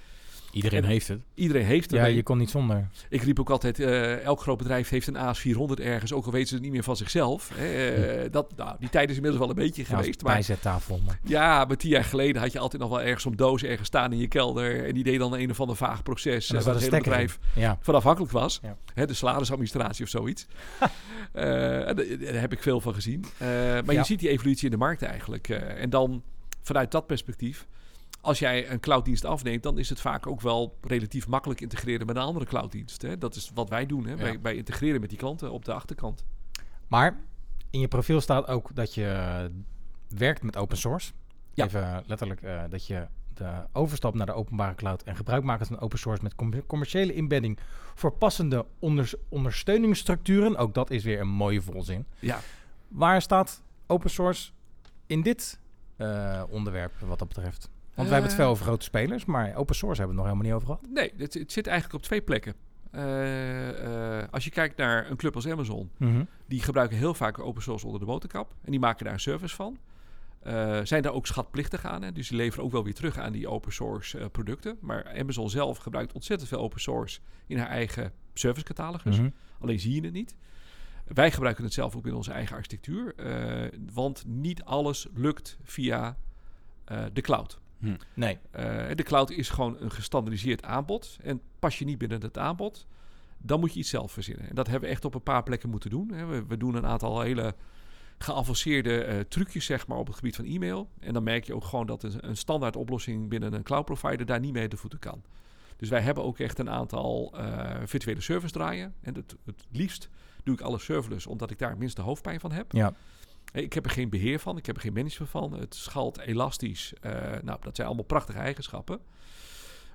Iedereen En- heeft het. Iedereen heeft er Ja, je kon niet zonder. Ik riep ook altijd, eh, elk groot bedrijf heeft een AS400 ergens. Ook al weten ze het niet meer van zichzelf. Hè? Eh, dat, nou, die tijd is inmiddels wel een beetje Ja, geweest. Maar bijzettafel. Maar. ja, maar tien jaar geleden had je altijd nog wel ergens zo'n doos ergens staan in je kelder. En die deed dan een of ander vaag proces. En eh, daar waar het een hele stekker bedrijf Ja. van afhankelijk was. Ja. Hè, de salarisadministratie of zoiets. [laughs] Eh, en daar daar heb ik veel van gezien. Eh, maar Ja. je ziet die evolutie in de markt eigenlijk. eh, en dan vanuit dat perspectief, als jij een clouddienst afneemt, dan is het vaak ook wel relatief makkelijk integreren met een andere clouddienst. Hè? Dat is wat wij doen. Hè? Ja. Wij, wij integreren met die klanten op de achterkant. Maar in je profiel staat ook dat je werkt met open source. Ja. Even letterlijk eh, dat je de overstap naar de openbare cloud en gebruik maakt van open source met com- commerciële inbedding voor passende onders- ondersteuningsstructuren. Ook dat is weer een mooie volzin. Ja, Waar staat open source in dit eh, onderwerp wat dat betreft? Want we hebben het Eh, veel over grote spelers, maar open source hebben we het nog helemaal niet over gehad. Nee, het, het zit eigenlijk op twee plekken. Eh, eh, als je kijkt naar een club als Amazon, die gebruiken heel vaak open source onder de motorkap. En die maken daar een service van. Zijn daar ook schatplichtig aan. Hè? Dus die leveren ook wel weer terug aan die open source producten. Maar Amazon zelf gebruikt ontzettend veel open source in haar eigen servicecatalogus. Mhm. Alleen zie je het niet. Wij gebruiken het zelf ook in onze eigen architectuur. want niet alles lukt via de cloud. Nee. Eh, de cloud is gewoon een gestandardiseerd aanbod. En pas je niet binnen het aanbod, dan moet je iets zelf verzinnen. En dat hebben we echt op een paar plekken moeten doen. Hè. We, we doen een aantal hele geavanceerde eh, trucjes zeg maar, op het gebied van e-mail. En dan merk je ook gewoon dat een, een standaard oplossing binnen een cloud provider daar niet mee de voeten kan. Dus wij hebben ook echt een aantal eh, virtuele servers draaien. En het, het liefst doe ik alle serverless, omdat ik daar het minste hoofdpijn van heb. Ja. Eh, Ik heb er geen beheer van, ik heb er geen management van. Het schalt elastisch. Eh, nou, dat zijn allemaal prachtige eigenschappen.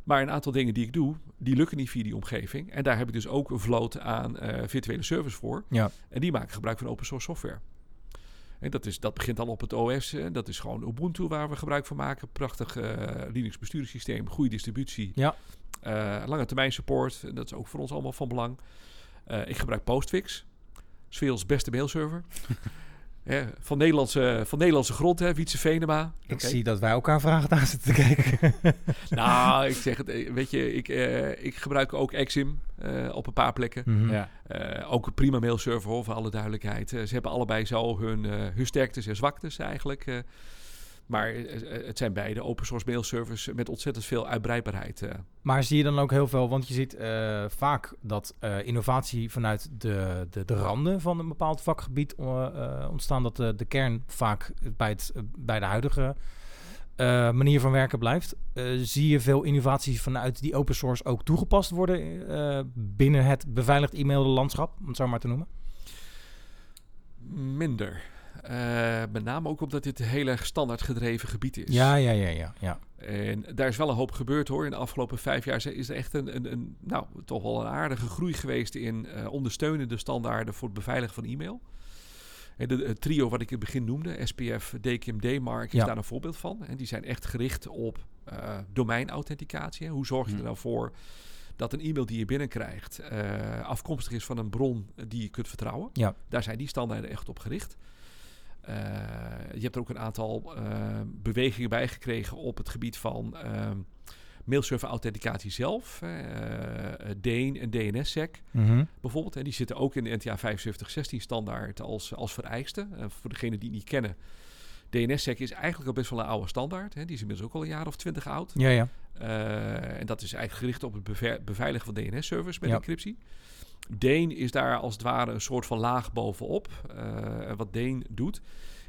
Maar een aantal dingen die ik doe, die lukken niet via die omgeving. En daar heb ik dus ook een vloot aan eh, virtuele servers voor. Ja. En die maken gebruik van open source software. En dat, is, dat begint dan op het OS. eh, dat is gewoon Ubuntu waar we gebruik van maken. Prachtig eh, Linux besturingssysteem, goede distributie. Ja. Eh, lange termijn support. En dat is ook voor ons allemaal van belang. Eh, ik gebruik Postfix. Sfeels beste mailserver. Hè, van, Nederlandse, van Nederlandse grond, hè, Wietse Venema. Ik zie dat wij elkaar vragen aan zitten te kijken. [laughs] Nou, ik zeg het, eh, weet je, ik, eh, ik gebruik ook Exim eh, op een paar plekken. Mhm. Ja. Eh, ook een prima mailserver hoor, voor alle duidelijkheid. Ze hebben allebei zo hun, eh, hun sterktes en zwaktes eigenlijk. Maar eh, eh, het zijn beide open source mailservers met ontzettend veel uitbreidbaarheid. eh. Maar zie je dan ook heel veel, want je ziet vaak dat innovatie vanuit de, de, de randen van een bepaald vakgebied ontstaan. Dat de, de kern vaak bij, het, bij de huidige manier van werken blijft. Zie je veel innovaties vanuit die open source ook toegepast worden binnen het beveiligd e-maillandschap, om het zo maar te noemen? Minder. Eh, met name ook omdat dit een heel erg standaard gedreven gebied is. Ja, ja, ja, ja. ja. En daar is wel een hoop gebeurd hoor. In de afgelopen vijf jaar is er echt een, een, een nou, toch wel een aardige groei geweest in eh, ondersteunende standaarden voor het beveiligen van e-mail. En de, het trio wat ik in het begin noemde, SPF, DKIM, DMARC, is Ja. daar een voorbeeld van. En die zijn echt gericht op eh domeinauthenticatie. Hoe zorg je er Hm. nou voor dat een e-mail die je binnenkrijgt afkomstig is van een bron die je kunt vertrouwen? Ja. Daar zijn die standaarden echt op gericht. Eh, je hebt er ook een aantal eh, bewegingen bij gekregen op het gebied van ehm mailserver authenticatie zelf. Eh, DANE en DNSSEC Mhm. bijvoorbeeld. En die zitten ook in de NTA 7516 standaard als, als vereiste. Voor degenen die het niet kennen, DNSSEC is eigenlijk al best wel een oude standaard. Hè. Die is inmiddels ook al een jaar of twintig oud. Ja, ja. En dat is eigenlijk gericht op het beve- beveiligen van DNS-servers met Ja. encryptie. Dane is daar als het ware een soort van laag bovenop. Eh, en wat Dane doet,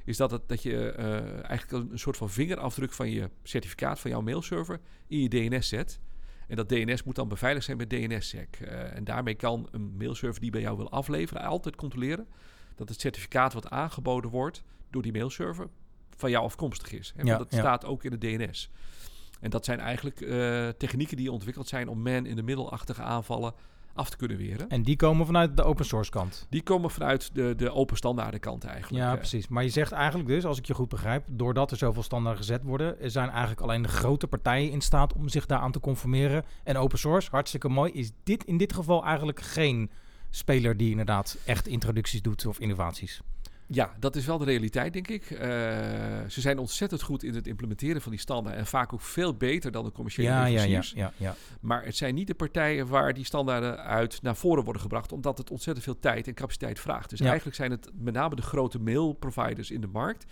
is dat, het, dat je eh, eigenlijk een, soort van vingerafdruk van je certificaat van jouw mailserver in je DNS zet. En dat DNS moet dan beveiligd zijn met DNSSEC. Eh en daarmee kan een mailserver die bij jou wil afleveren altijd controleren dat het certificaat wat aangeboden wordt door die mailserver van jou afkomstig is. Ja, Want dat ja. staat ook in de DNS. En dat zijn eigenlijk technieken die ontwikkeld zijn om man in de middelachtige aanvallen af te kunnen weren. En die komen vanuit de open source kant. Die komen vanuit de, de open standaarden kant eigenlijk. Ja, precies. Maar je zegt eigenlijk dus, als ik je goed begrijp, doordat er zoveel standaarden gezet worden, zijn eigenlijk alleen de grote partijen in staat om zich daaraan te conformeren. En open source, hartstikke mooi, is dit in dit geval eigenlijk geen speler die inderdaad echt introducties doet of innovaties. Ja, dat is wel de realiteit, denk ik. Eh, ze zijn ontzettend goed in het implementeren van die standaarden. En vaak ook veel beter dan de commerciële Ja, ja, ja, leveranciers. ja, ja. Maar het zijn niet de partijen waar die standaarden uit naar voren worden gebracht, omdat het ontzettend veel tijd en capaciteit vraagt. Dus Ja. eigenlijk zijn het met name de grote mailproviders in de markt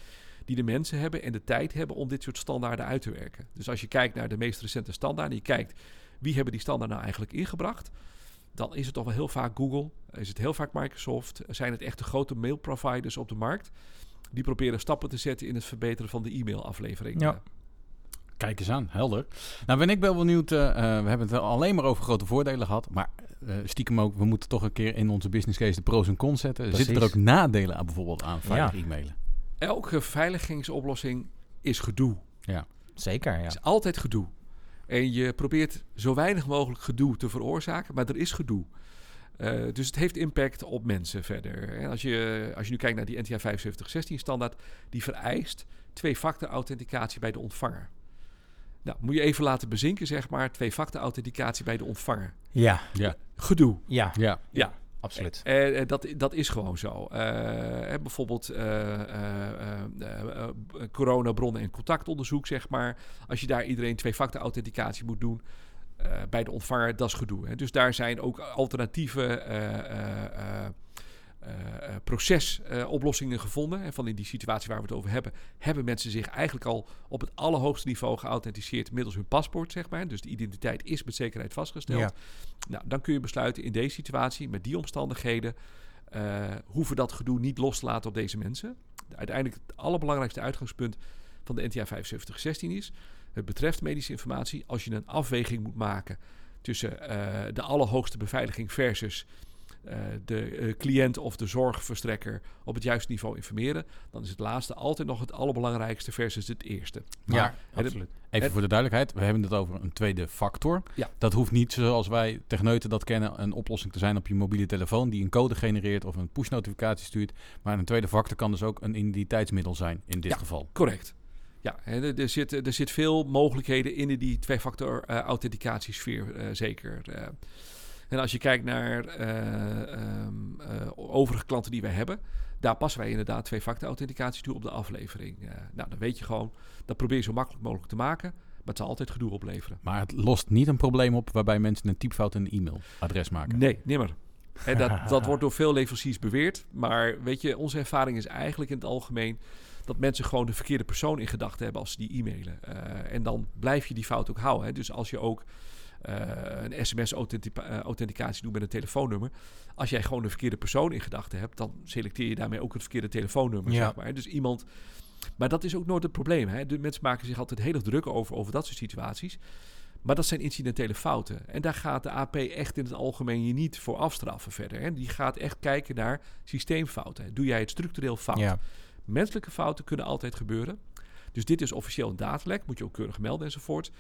die de mensen hebben en de tijd hebben om dit soort standaarden uit te werken. Dus als je kijkt naar de meest recente standaarden, je kijkt wie hebben die standaard nou eigenlijk ingebracht, dan is het toch wel heel vaak Google, is het heel vaak Microsoft, zijn het echt de grote mailproviders op de markt die proberen stappen te zetten in het verbeteren van de e-mailaflevering. Ja. Kijk eens aan, helder. Nou ben ik wel benieuwd, eh, eh, we hebben het alleen maar over grote voordelen gehad, maar eh, stiekem ook, we moeten toch een keer in onze business case de pros en cons zetten. Precies. Zitten er ook nadelen aan bijvoorbeeld aan veilig Ja. e-mailen? Elke veiligingsoplossing is gedoe. Zeker, ja. Het is altijd gedoe. En je probeert zo weinig mogelijk gedoe te veroorzaken, maar er is gedoe. Eh, dus het heeft impact op mensen verder. En als je, als je nu kijkt naar die NTA 7516 standaard, die vereist twee-factor authenticatie bij de ontvanger. Nou, moet je even laten bezinken, zeg maar, twee-factor authenticatie bij de ontvanger. Ja, Ja, Gedoe. ja, ja. Ja. Absoluut. Eh, eh, dat, dat is gewoon zo. Eh, bijvoorbeeld eh, eh, coronabronnen- en contactonderzoek, zeg maar. Als je daar iedereen twee-factor authenticatie moet doen bij de ontvanger, dat is gedoe. Hè. Dus daar zijn ook alternatieve eh, eh, eh, eh, eh, procesoplossingen gevonden. En van in die situatie waar we het over hebben, hebben mensen zich eigenlijk al op het allerhoogste niveau geauthenticeerd middels hun paspoort, zeg maar. Dus de identiteit is met zekerheid vastgesteld. Ja. Nou, dan kun je besluiten in deze situatie, met die omstandigheden, eh, hoeven dat gedoe niet los te laten op deze mensen. Uiteindelijk het allerbelangrijkste uitgangspunt van de NTA 7516 is, het betreft medische informatie, als je een afweging moet maken tussen de allerhoogste beveiliging versus de eh, cliënt of de zorgverstrekker op het juiste niveau informeren, dan is het laatste altijd nog het allerbelangrijkste versus het eerste. Ja, het- absoluut. Even voor de duidelijkheid, we hebben het over een tweede factor. Ja. Dat hoeft niet zoals wij techneuten dat kennen een oplossing te zijn op je mobiele telefoon die een code genereert of een push-notificatie stuurt. Maar een tweede factor kan dus ook een identiteitsmiddel zijn in dit Ja. geval. Correct. Ja, er, zit, er zit veel mogelijkheden in die twee-factor eh, authenticatiesfeer, eh, zeker. Eh, en als je kijkt naar eh, ehm, eh, overige klanten die wij hebben, daar passen wij inderdaad twee-factor authenticatie toe op de aflevering. Eh, nou, dan weet je gewoon, dat probeer je zo makkelijk mogelijk te maken, maar het zal altijd gedoe opleveren. Maar het lost niet een probleem op waarbij mensen een typfout in een e-mailadres maken. Nee, nimmer. En dat, [laughs] dat wordt door veel leveranciers beweerd. Maar weet je, onze ervaring is eigenlijk in het algemeen dat mensen gewoon de verkeerde persoon in gedachten hebben als ze die e-mailen. En dan blijf je die fout ook houden. Hè. Dus als je ook een sms-authenticatie doet met een telefoonnummer. Als jij gewoon de verkeerde persoon in gedachten hebt, dan selecteer je daarmee ook het verkeerde telefoonnummer. Ja. Zeg maar. Dus iemand. Maar dat is ook nooit het probleem. Hè. De mensen maken zich altijd heel erg druk over, over dat soort situaties. Maar dat zijn incidentele fouten. En daar gaat de AP echt in het algemeen je niet voor afstraffen verder. Hè. Die gaat echt kijken naar systeemfouten. Doe jij het structureel fout? Ja. Menselijke fouten kunnen altijd gebeuren. Dus dit is officieel een datalek, moet je ook keurig melden enzovoort.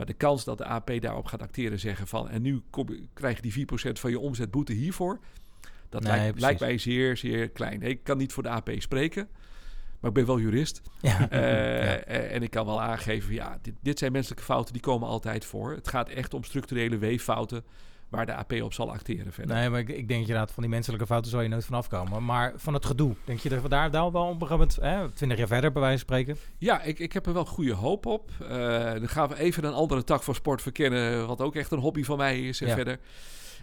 Maar de kans dat de AP daarop gaat acteren en zeggen van... en nu kom, krijg je die 4% van je omzet boete hiervoor... dat Nee, lijkt, mij zeer, zeer klein. Ik kan niet voor de AP spreken, maar ik ben wel jurist. [laughs] Ja. Eh, Ja. eh, En ik kan wel aangeven, ja, dit, dit zijn menselijke fouten, die komen altijd voor. Het gaat echt om structurele weeffouten waar de AP op zal acteren verder. Nee, maar ik, ik denk inderdaad, van die menselijke fouten zal je nooit vanaf komen. Maar van het gedoe, denk je dat we daar, daar wel op een gegeven moment, hè, 20 jaar verder bij wijze van spreken? Ja, ik, ik heb er wel goede hoop op. Eh, dan gaan we even een andere tak van sport verkennen, wat ook echt een hobby van mij is en Ja. verder.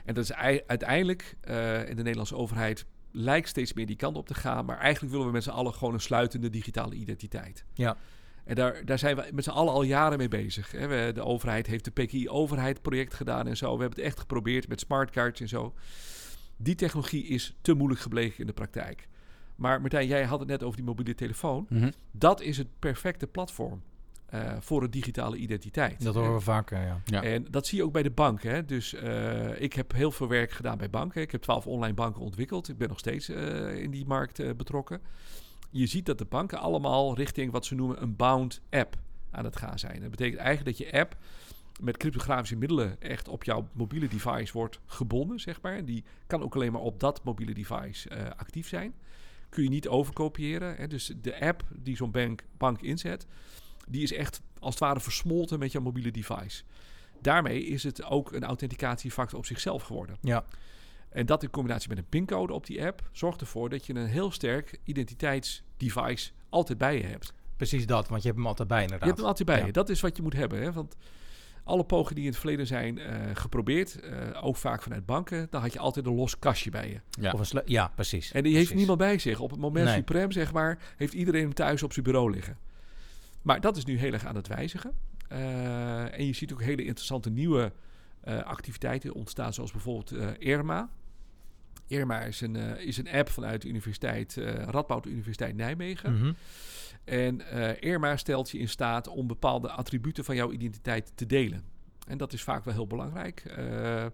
En dat is ei- uiteindelijk, eh, in de Nederlandse overheid, lijkt steeds meer die kant op te gaan. Maar eigenlijk willen we met z'n allen gewoon een sluitende digitale identiteit. Ja. En daar, daar zijn we met z'n allen al jaren mee bezig. Hè. We, de overheid heeft de PKI-overheid project gedaan en zo. We hebben het echt geprobeerd met smartcards en zo. Die technologie is te moeilijk gebleken in de praktijk. Maar Martijn, jij had het net over die mobiele telefoon. Mhm. Dat is het perfecte platform eh, voor een digitale identiteit. Dat horen we vaker, ja. Ja. En dat zie je ook bij de banken. Hè. Dus eh, ik heb heel veel werk gedaan bij banken. Ik heb twaalf online banken ontwikkeld. Ik ben nog steeds eh, in die markt betrokken. Je ziet dat de banken allemaal richting wat ze noemen een bound app aan het gaan zijn. Dat betekent eigenlijk dat je app met cryptografische middelen echt op jouw mobiele device wordt gebonden, zeg maar. Die kan ook alleen maar op dat mobiele device eh, actief zijn. Kun je niet overkopiëren. Hè. Dus de app die zo'n bank, bank inzet, die is echt als het ware versmolten met jouw mobiele device. Daarmee is het ook een authenticatiefactor op zichzelf geworden. Ja. En dat in combinatie met een pincode op die app zorgt ervoor dat je een heel sterk identiteitsdevice altijd bij je hebt. Precies dat, want je hebt hem altijd bij inderdaad. Je hebt hem altijd bij Ja. je. Dat is wat je moet hebben. Hè? Want alle pogingen die in het verleden zijn eh, geprobeerd, eh, ook vaak vanuit banken, dan had je altijd een los kastje bij je. Ja. Of een ja, precies. En die heeft niemand bij zich. Op het moment Nee. suprem, zeg maar, heeft iedereen hem thuis op zijn bureau liggen. Maar dat is nu heel erg aan het wijzigen. Eh, en je ziet ook hele interessante nieuwe activiteiten ontstaan, zoals bijvoorbeeld eh IRMA. IRMA is een, eh, is een app vanuit de universiteit, eh Radboud Universiteit Nijmegen. Mhm. En eh IRMA stelt je in staat om bepaalde attributen van jouw identiteit te delen. En dat is vaak wel heel belangrijk. Eh,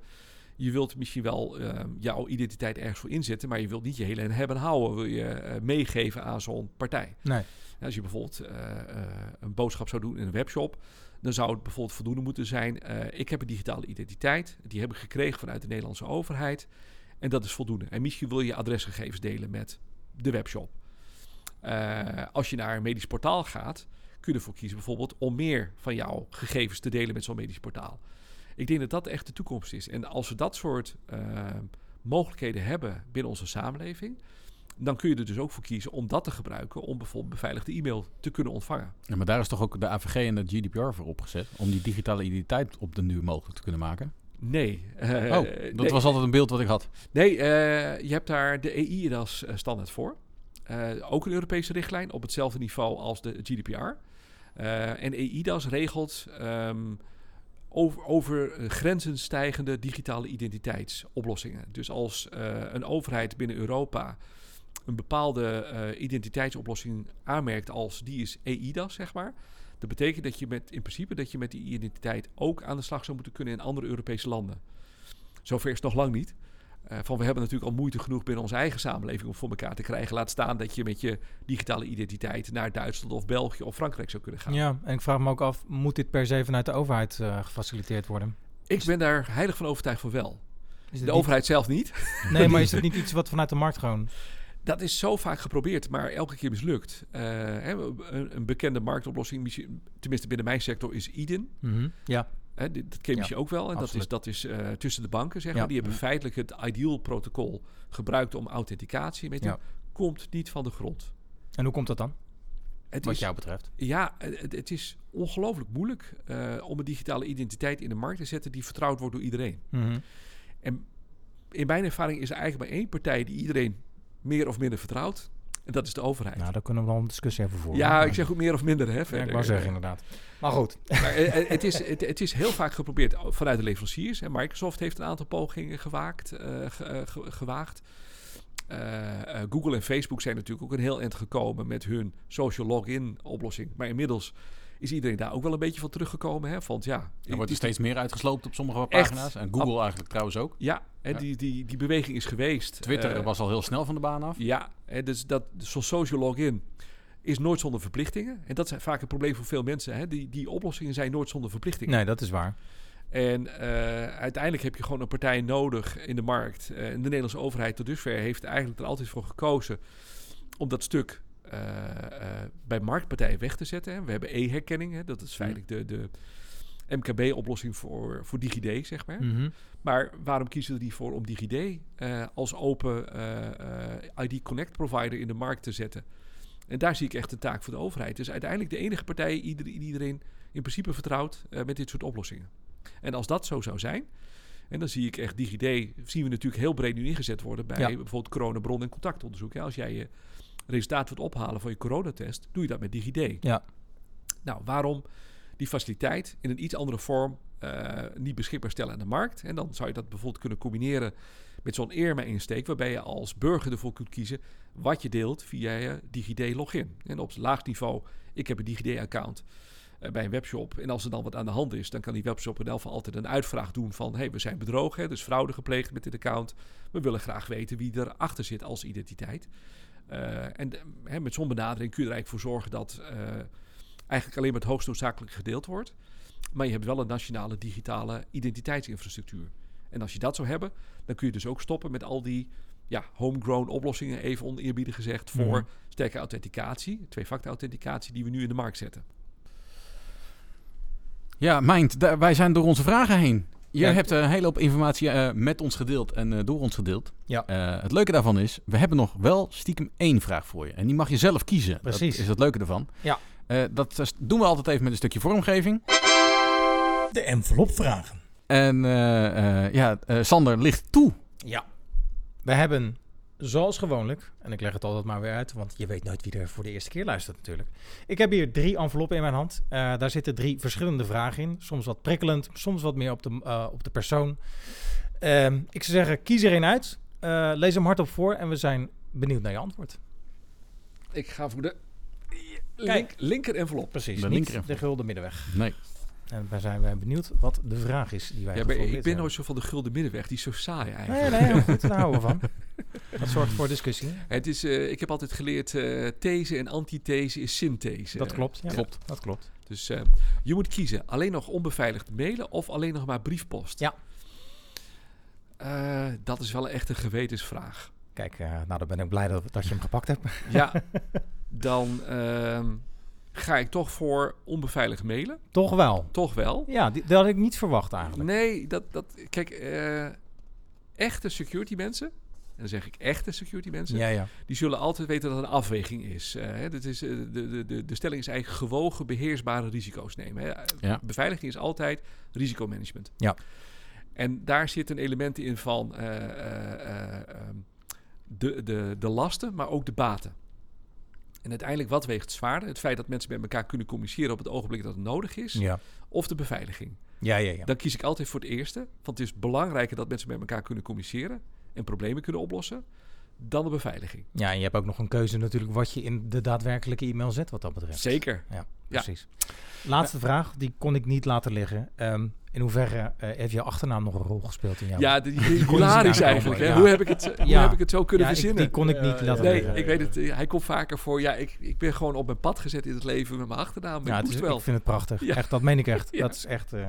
je wilt misschien wel eh, jouw identiteit ergens voor inzetten, maar je wilt niet je hele hebben houden. Wil je eh, meegeven aan zo'n partij. Nee. Als je bijvoorbeeld eh, eh, een boodschap zou doen in een webshop, dan zou het bijvoorbeeld voldoende moeten zijn: eh, ik heb een digitale identiteit, die heb ik gekregen vanuit de Nederlandse overheid. En dat is voldoende. En misschien wil je adresgegevens delen met de webshop. Eh, als je naar een medisch portaal gaat, kun je ervoor kiezen bijvoorbeeld om meer van jouw gegevens te delen met zo'n medisch portaal. Ik denk dat dat echt de toekomst is. En als we dat soort eh, mogelijkheden hebben binnen onze samenleving, dan kun je er dus ook voor kiezen om dat te gebruiken om bijvoorbeeld beveiligde e-mail te kunnen ontvangen. Ja, maar daar is toch ook de AVG en de GDPR voor opgezet? Om die digitale identiteit op den duur mogelijk te kunnen maken? Nee. eh, oh, dat nee. was altijd een beeld wat ik had. Nee, eh, je hebt daar de EI-DAS eh, standaard voor. Eh, ook een Europese richtlijn op hetzelfde niveau als de GDPR. Eh, en EIDAS regelt ehm, over, over eh, grenzen stijgende digitale identiteitsoplossingen. Dus als eh, een overheid binnen Europa een bepaalde eh, identiteitsoplossing aanmerkt als die is EIDAS, zeg maar. Dat betekent dat je met, in principe dat je met die identiteit ook aan de slag zou moeten kunnen in andere Europese landen. Zover is het nog lang niet. Eh, van we hebben natuurlijk al moeite genoeg binnen onze eigen samenleving om voor elkaar te krijgen. Laat staan dat je met je digitale identiteit naar Duitsland of België of Frankrijk zou kunnen gaan. Ja, en ik vraag me ook af, moet dit per se vanuit de overheid eh, gefaciliteerd worden? Ik ben daar heilig van overtuigd van wel. De niet- overheid zelf niet. Nee, maar is [laughs] het niet iets wat vanuit de markt gewoon... Dat is zo vaak geprobeerd, maar elke keer mislukt. Eh, een, bekende marktoplossing, tenminste binnen mijn sector, is Eden. Mhm, Ja, Hè, dat ken je Ja, ook wel. En dat is, dat is eh, tussen de banken, zeg Ja. maar. Die hebben feitelijk het Ideal-protocol gebruikt om authenticatie mee te Ja. doen. Komt niet van de grond. en hoe komt dat dan, Het wat is, jou betreft? Ja, het, het is ongelooflijk moeilijk eh, om een digitale identiteit in de markt te zetten die vertrouwd wordt door iedereen. Mhm. En in mijn ervaring is er eigenlijk maar één partij die iedereen meer of minder vertrouwt. En dat is de overheid. Nou, daar kunnen we wel een discussie over voeren. ja, ik zeg ook meer of minder. Hè, Ja, ik wou zeggen inderdaad. Maar goed. [laughs] Maar, eh, eh, het, is, het, het is heel vaak geprobeerd vanuit de leveranciers. En Microsoft heeft een aantal pogingen gewaakt, ge- ge- gewaagd. Google en Facebook zijn natuurlijk ook een heel eind gekomen met hun social login oplossing. Maar inmiddels is iedereen daar ook wel een beetje van teruggekomen. Hè? Want ja, Er wordt er steeds meer uitgesloopt op sommige Echt? pagina's. En Google eigenlijk trouwens ook. Ja, hè, Ja. Die, die, die beweging is geweest. Twitter Eh, was al heel snel van de baan af. Ja, hè, dus dat zo'n social login is nooit zonder verplichtingen. En dat is vaak een probleem voor veel mensen. Hè? Die, die oplossingen zijn nooit zonder verplichtingen. Nee, dat is waar. En eh, uiteindelijk heb je gewoon een partij nodig in de markt. Eh, en de Nederlandse overheid tot dusver heeft eigenlijk er altijd voor gekozen om dat stuk bij marktpartijen weg te zetten. hè. We hebben e-herkenning, dat is feitelijk de, de MKB-oplossing voor, voor DigiD, zeg maar. Mhm. Maar waarom kiezen we voor om DigiD eh, als open eh, eh, ID Connect provider in de markt te zetten? En daar zie ik echt een taak voor de overheid. Dus uiteindelijk de enige partij die iedereen in principe vertrouwt eh, met dit soort oplossingen. En als dat zo zou zijn, en dan zie ik echt DigiD, zien we natuurlijk heel breed nu ingezet worden bij Ja. bijvoorbeeld coronabron- en contactonderzoek. Ja, als jij je resultaat wilt ophalen van je coronatest, doe je dat met DigiD. Ja. Nou, waarom die faciliteit in een iets andere vorm eh, niet beschikbaar stellen aan de markt? En dan zou je dat bijvoorbeeld kunnen combineren met zo'n ERMA-insteek, waarbij je als burger ervoor kunt kiezen wat je deelt via je DigiD-login. En op laag niveau, ik heb een DigiD-account eh, bij een webshop. En als er dan wat aan de hand is, dan kan die webshop in elk geval altijd een uitvraag doen van... hey, we zijn bedrogen, hè, dus fraude gepleegd met dit account. We willen graag weten wie erachter zit als identiteit. Eh, en hè, met zo'n benadering kun je er eigenlijk voor zorgen dat eh, eigenlijk alleen maar het hoogst noodzakelijke gedeeld wordt. Maar je hebt wel een nationale digitale identiteitsinfrastructuur. En als je dat zou hebben, dan kun je dus ook stoppen met al die ja, homegrown oplossingen, even oneerbiedig gezegd, voor Mhm. sterke authenticatie, twee-factor authenticatie, die we nu in de markt zetten. Ja, Mind, wij zijn door onze vragen heen. Je hebt een hele hoop informatie eh, met ons gedeeld en eh, door ons gedeeld. Ja. Eh, het leuke daarvan is, we hebben nog wel stiekem één vraag voor je. En die mag je zelf kiezen. Precies. Dat is het leuke ervan. Ja. Eh, dat eh, doen we altijd even met een stukje vormgeving. De envelop vragen. En eh, eh, ja, eh, Sander ligt toe. Ja. We hebben, zoals gewoonlijk, en ik leg het altijd maar weer uit, want je weet nooit wie er voor de eerste keer luistert natuurlijk. Ik heb hier drie enveloppen in mijn hand. Eh, daar zitten drie verschillende vragen in. Soms wat prikkelend, soms wat meer op de, eh, op de persoon. Ehm, ik zou zeggen, kies er één uit. Eh, lees hem hardop voor en we zijn benieuwd naar je antwoord. Ik ga voor de link, linker envelop. Precies, De niet linker de gulden middenweg. Nee. En wij zijn wij benieuwd wat de vraag is die wij Ja, maar ik ben nooit hebben. zo van de gulden middenweg. Die is zo saai eigenlijk. Nee, nee, goed, daar houden we van. [laughs] Dat zorgt voor discussie. Het is, eh, ik heb altijd geleerd, eh these en antithese is synthese. Dat klopt. Ja. Klopt. Dat klopt. Dus eh, je moet kiezen. Alleen nog onbeveiligd mailen of alleen nog maar briefpost? Ja. Eh, dat is wel echt een gewetensvraag. Kijk, eh, nou dan ben ik blij dat, dat je hem gepakt hebt. [laughs] Ja, [laughs] dan... ehm, ga ik toch voor onbeveiligd mailen. Toch wel. Toch wel. Ja, die, dat had ik niet verwacht eigenlijk. Nee, dat, dat, kijk, eh, echte security mensen, en dan zeg ik echte security mensen, Ja, ja. die zullen altijd weten dat het een afweging is. Eh, hè, is eh, de, de, de, de stelling is eigenlijk gewogen beheersbare risico's nemen. Hè. Ja. Beveiliging is altijd risicomanagement. Ja. En daar zitten elementen in van eh, eh, eh, ehm, de, de, de lasten, maar ook de baten. En uiteindelijk, wat weegt zwaarder? Het feit dat mensen met elkaar kunnen communiceren op het ogenblik dat het nodig is, Ja, of de beveiliging? ja, ja. ja. Dan kies ik altijd voor het eerste. Want het is belangrijker dat mensen met elkaar kunnen communiceren en problemen kunnen oplossen dan de beveiliging. ja, en je hebt ook nog een keuze natuurlijk wat je in de daadwerkelijke e-mail zet wat dat betreft. Zeker. Ja, precies. Laatste vraag, die kon ik niet laten liggen. Ehm, in hoeverre eh, heeft je achternaam nog een rol gespeeld in jouw... Ja, hilarisch aankomen, eigenlijk. Hè? ja. Hoe, heb ik het, hoe heb ik het zo kunnen Ja, ik- verzinnen? die kon ik niet laten nee, liggen. ik weet het. eh, Hij komt vaker voor. Ja, ik, ik ben gewoon op mijn pad gezet in het leven met mijn achternaam. Ja, ik moest is- wel. ik vind het prachtig. Ja. Echt, dat meen ik echt. [laughs] Ja. Dat is echt... eh,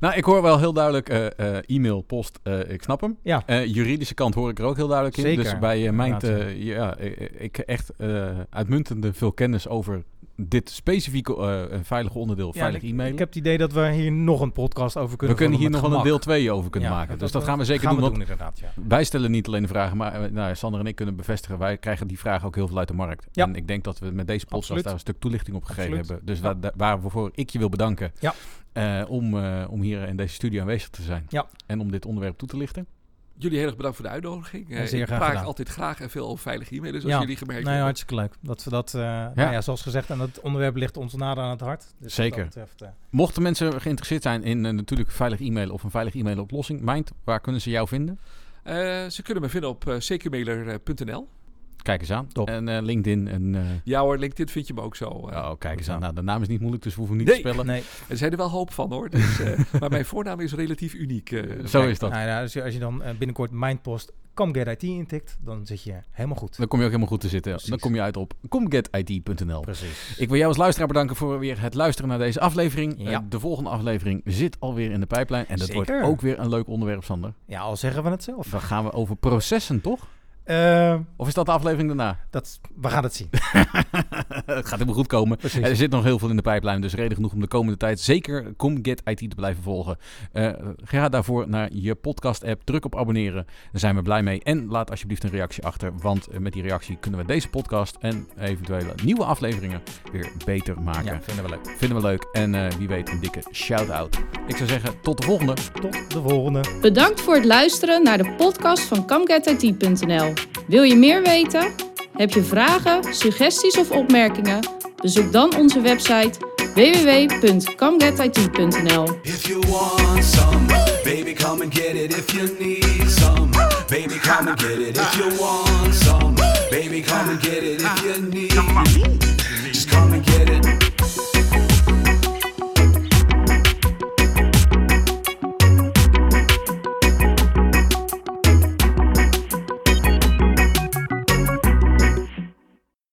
Nou, ik hoor wel heel duidelijk eh, eh, e-mail, post, eh, ik snap hem. ja, Eh, juridische kant hoor ik er ook heel duidelijk in. Zeker, Dus bij mijn, ja, eh, ik echt eh, uitmuntende veel kennis over dit specifieke eh, veilige onderdeel, Ja, veilig ik, e-mailen. ik heb het idee dat we hier nog een podcast over we kunnen kunnen hier nog wel een deel 2 over kunnen Ja, maken. Dus dat gaan we zeker gaan doen. we doen inderdaad, ja. wij stellen niet alleen de vragen, maar eh, nou, Sander en ik kunnen bevestigen. Wij krijgen die vragen ook heel veel uit de markt. En ik denk dat we met deze podcast Absoluut. daar een stuk toelichting op gegeven Absoluut. hebben. Dus waar, waarvoor ik je wil bedanken Ja. eh, om, om hier in deze studio aanwezig te zijn. Ja. En om dit onderwerp toe te lichten. Jullie heel erg bedankt voor de uitnodiging. Ja, Eh, zeer ik graag praat gedaan. altijd graag en veel over veilige e-mailers, zoals Ja. jullie gemerkt Nee, hebben. hartstikke leuk. Dat we dat, eh, Nou ja, zoals gezegd, en dat onderwerp ligt ons nader aan het hart. Dus Zeker. dat betreft, eh, Mochten mensen geïnteresseerd zijn in eh, natuurlijk veilig e-mail of een veilig e-mail oplossing, Mind, waar kunnen ze jou vinden? Eh, ze kunnen me vinden op uh, securemailer.nl. Kijk eens aan. Top. En eh, LinkedIn en... eh, Ja hoor, LinkedIn vind je me ook zo. eh. oh, kijk eens aan. Nou, de naam is niet moeilijk, dus we hoeven niet Nee. te spellen. nee, Er zijn er wel hoop van hoor. Dus, eh, [laughs] maar mijn voornaam is relatief uniek. eh. Zo Kijk, is dat. nou, ja, als, je, als je dan binnenkort Mindpost Come Get IT intikt, dan zit je helemaal goed. Dan kom je ook helemaal goed te zitten. Precies. Dan kom je uit op comgetit.nl. Precies. Ik wil jou als luisteraar bedanken voor weer het luisteren naar deze aflevering. Ja. De volgende aflevering zit alweer in de pijplijn. En dat Zeker. wordt ook weer een leuk onderwerp, Sander. Ja, al zeggen we het zelf. Dan gaan we over processen, toch? Eh, Of is dat de aflevering daarna? dat, we gaan het zien. [laughs] het gaat helemaal goed komen. Precies. Er zit nog heel veel in de pijplijn, dus reden genoeg om de komende tijd zeker ComGet IT te blijven volgen. Eh, ga daarvoor naar je podcast-app, druk op abonneren. Daar zijn we blij mee. En laat alsjeblieft een reactie achter, want eh, met die reactie kunnen we deze podcast en eventuele nieuwe afleveringen weer beter maken. Ja, vinden we leuk. Vinden we leuk en eh, wie weet een dikke shout-out. Ik zou zeggen, tot de volgende. Tot de volgende. Bedankt voor het luisteren naar de podcast van CamGetIT.nl. Wil je meer weten? Heb je vragen, suggesties of opmerkingen? Bezoek dan onze website some, baby, come and get it. If you need some, baby, come and get it. If you want some, baby, come and get it. If you need, just come and get it.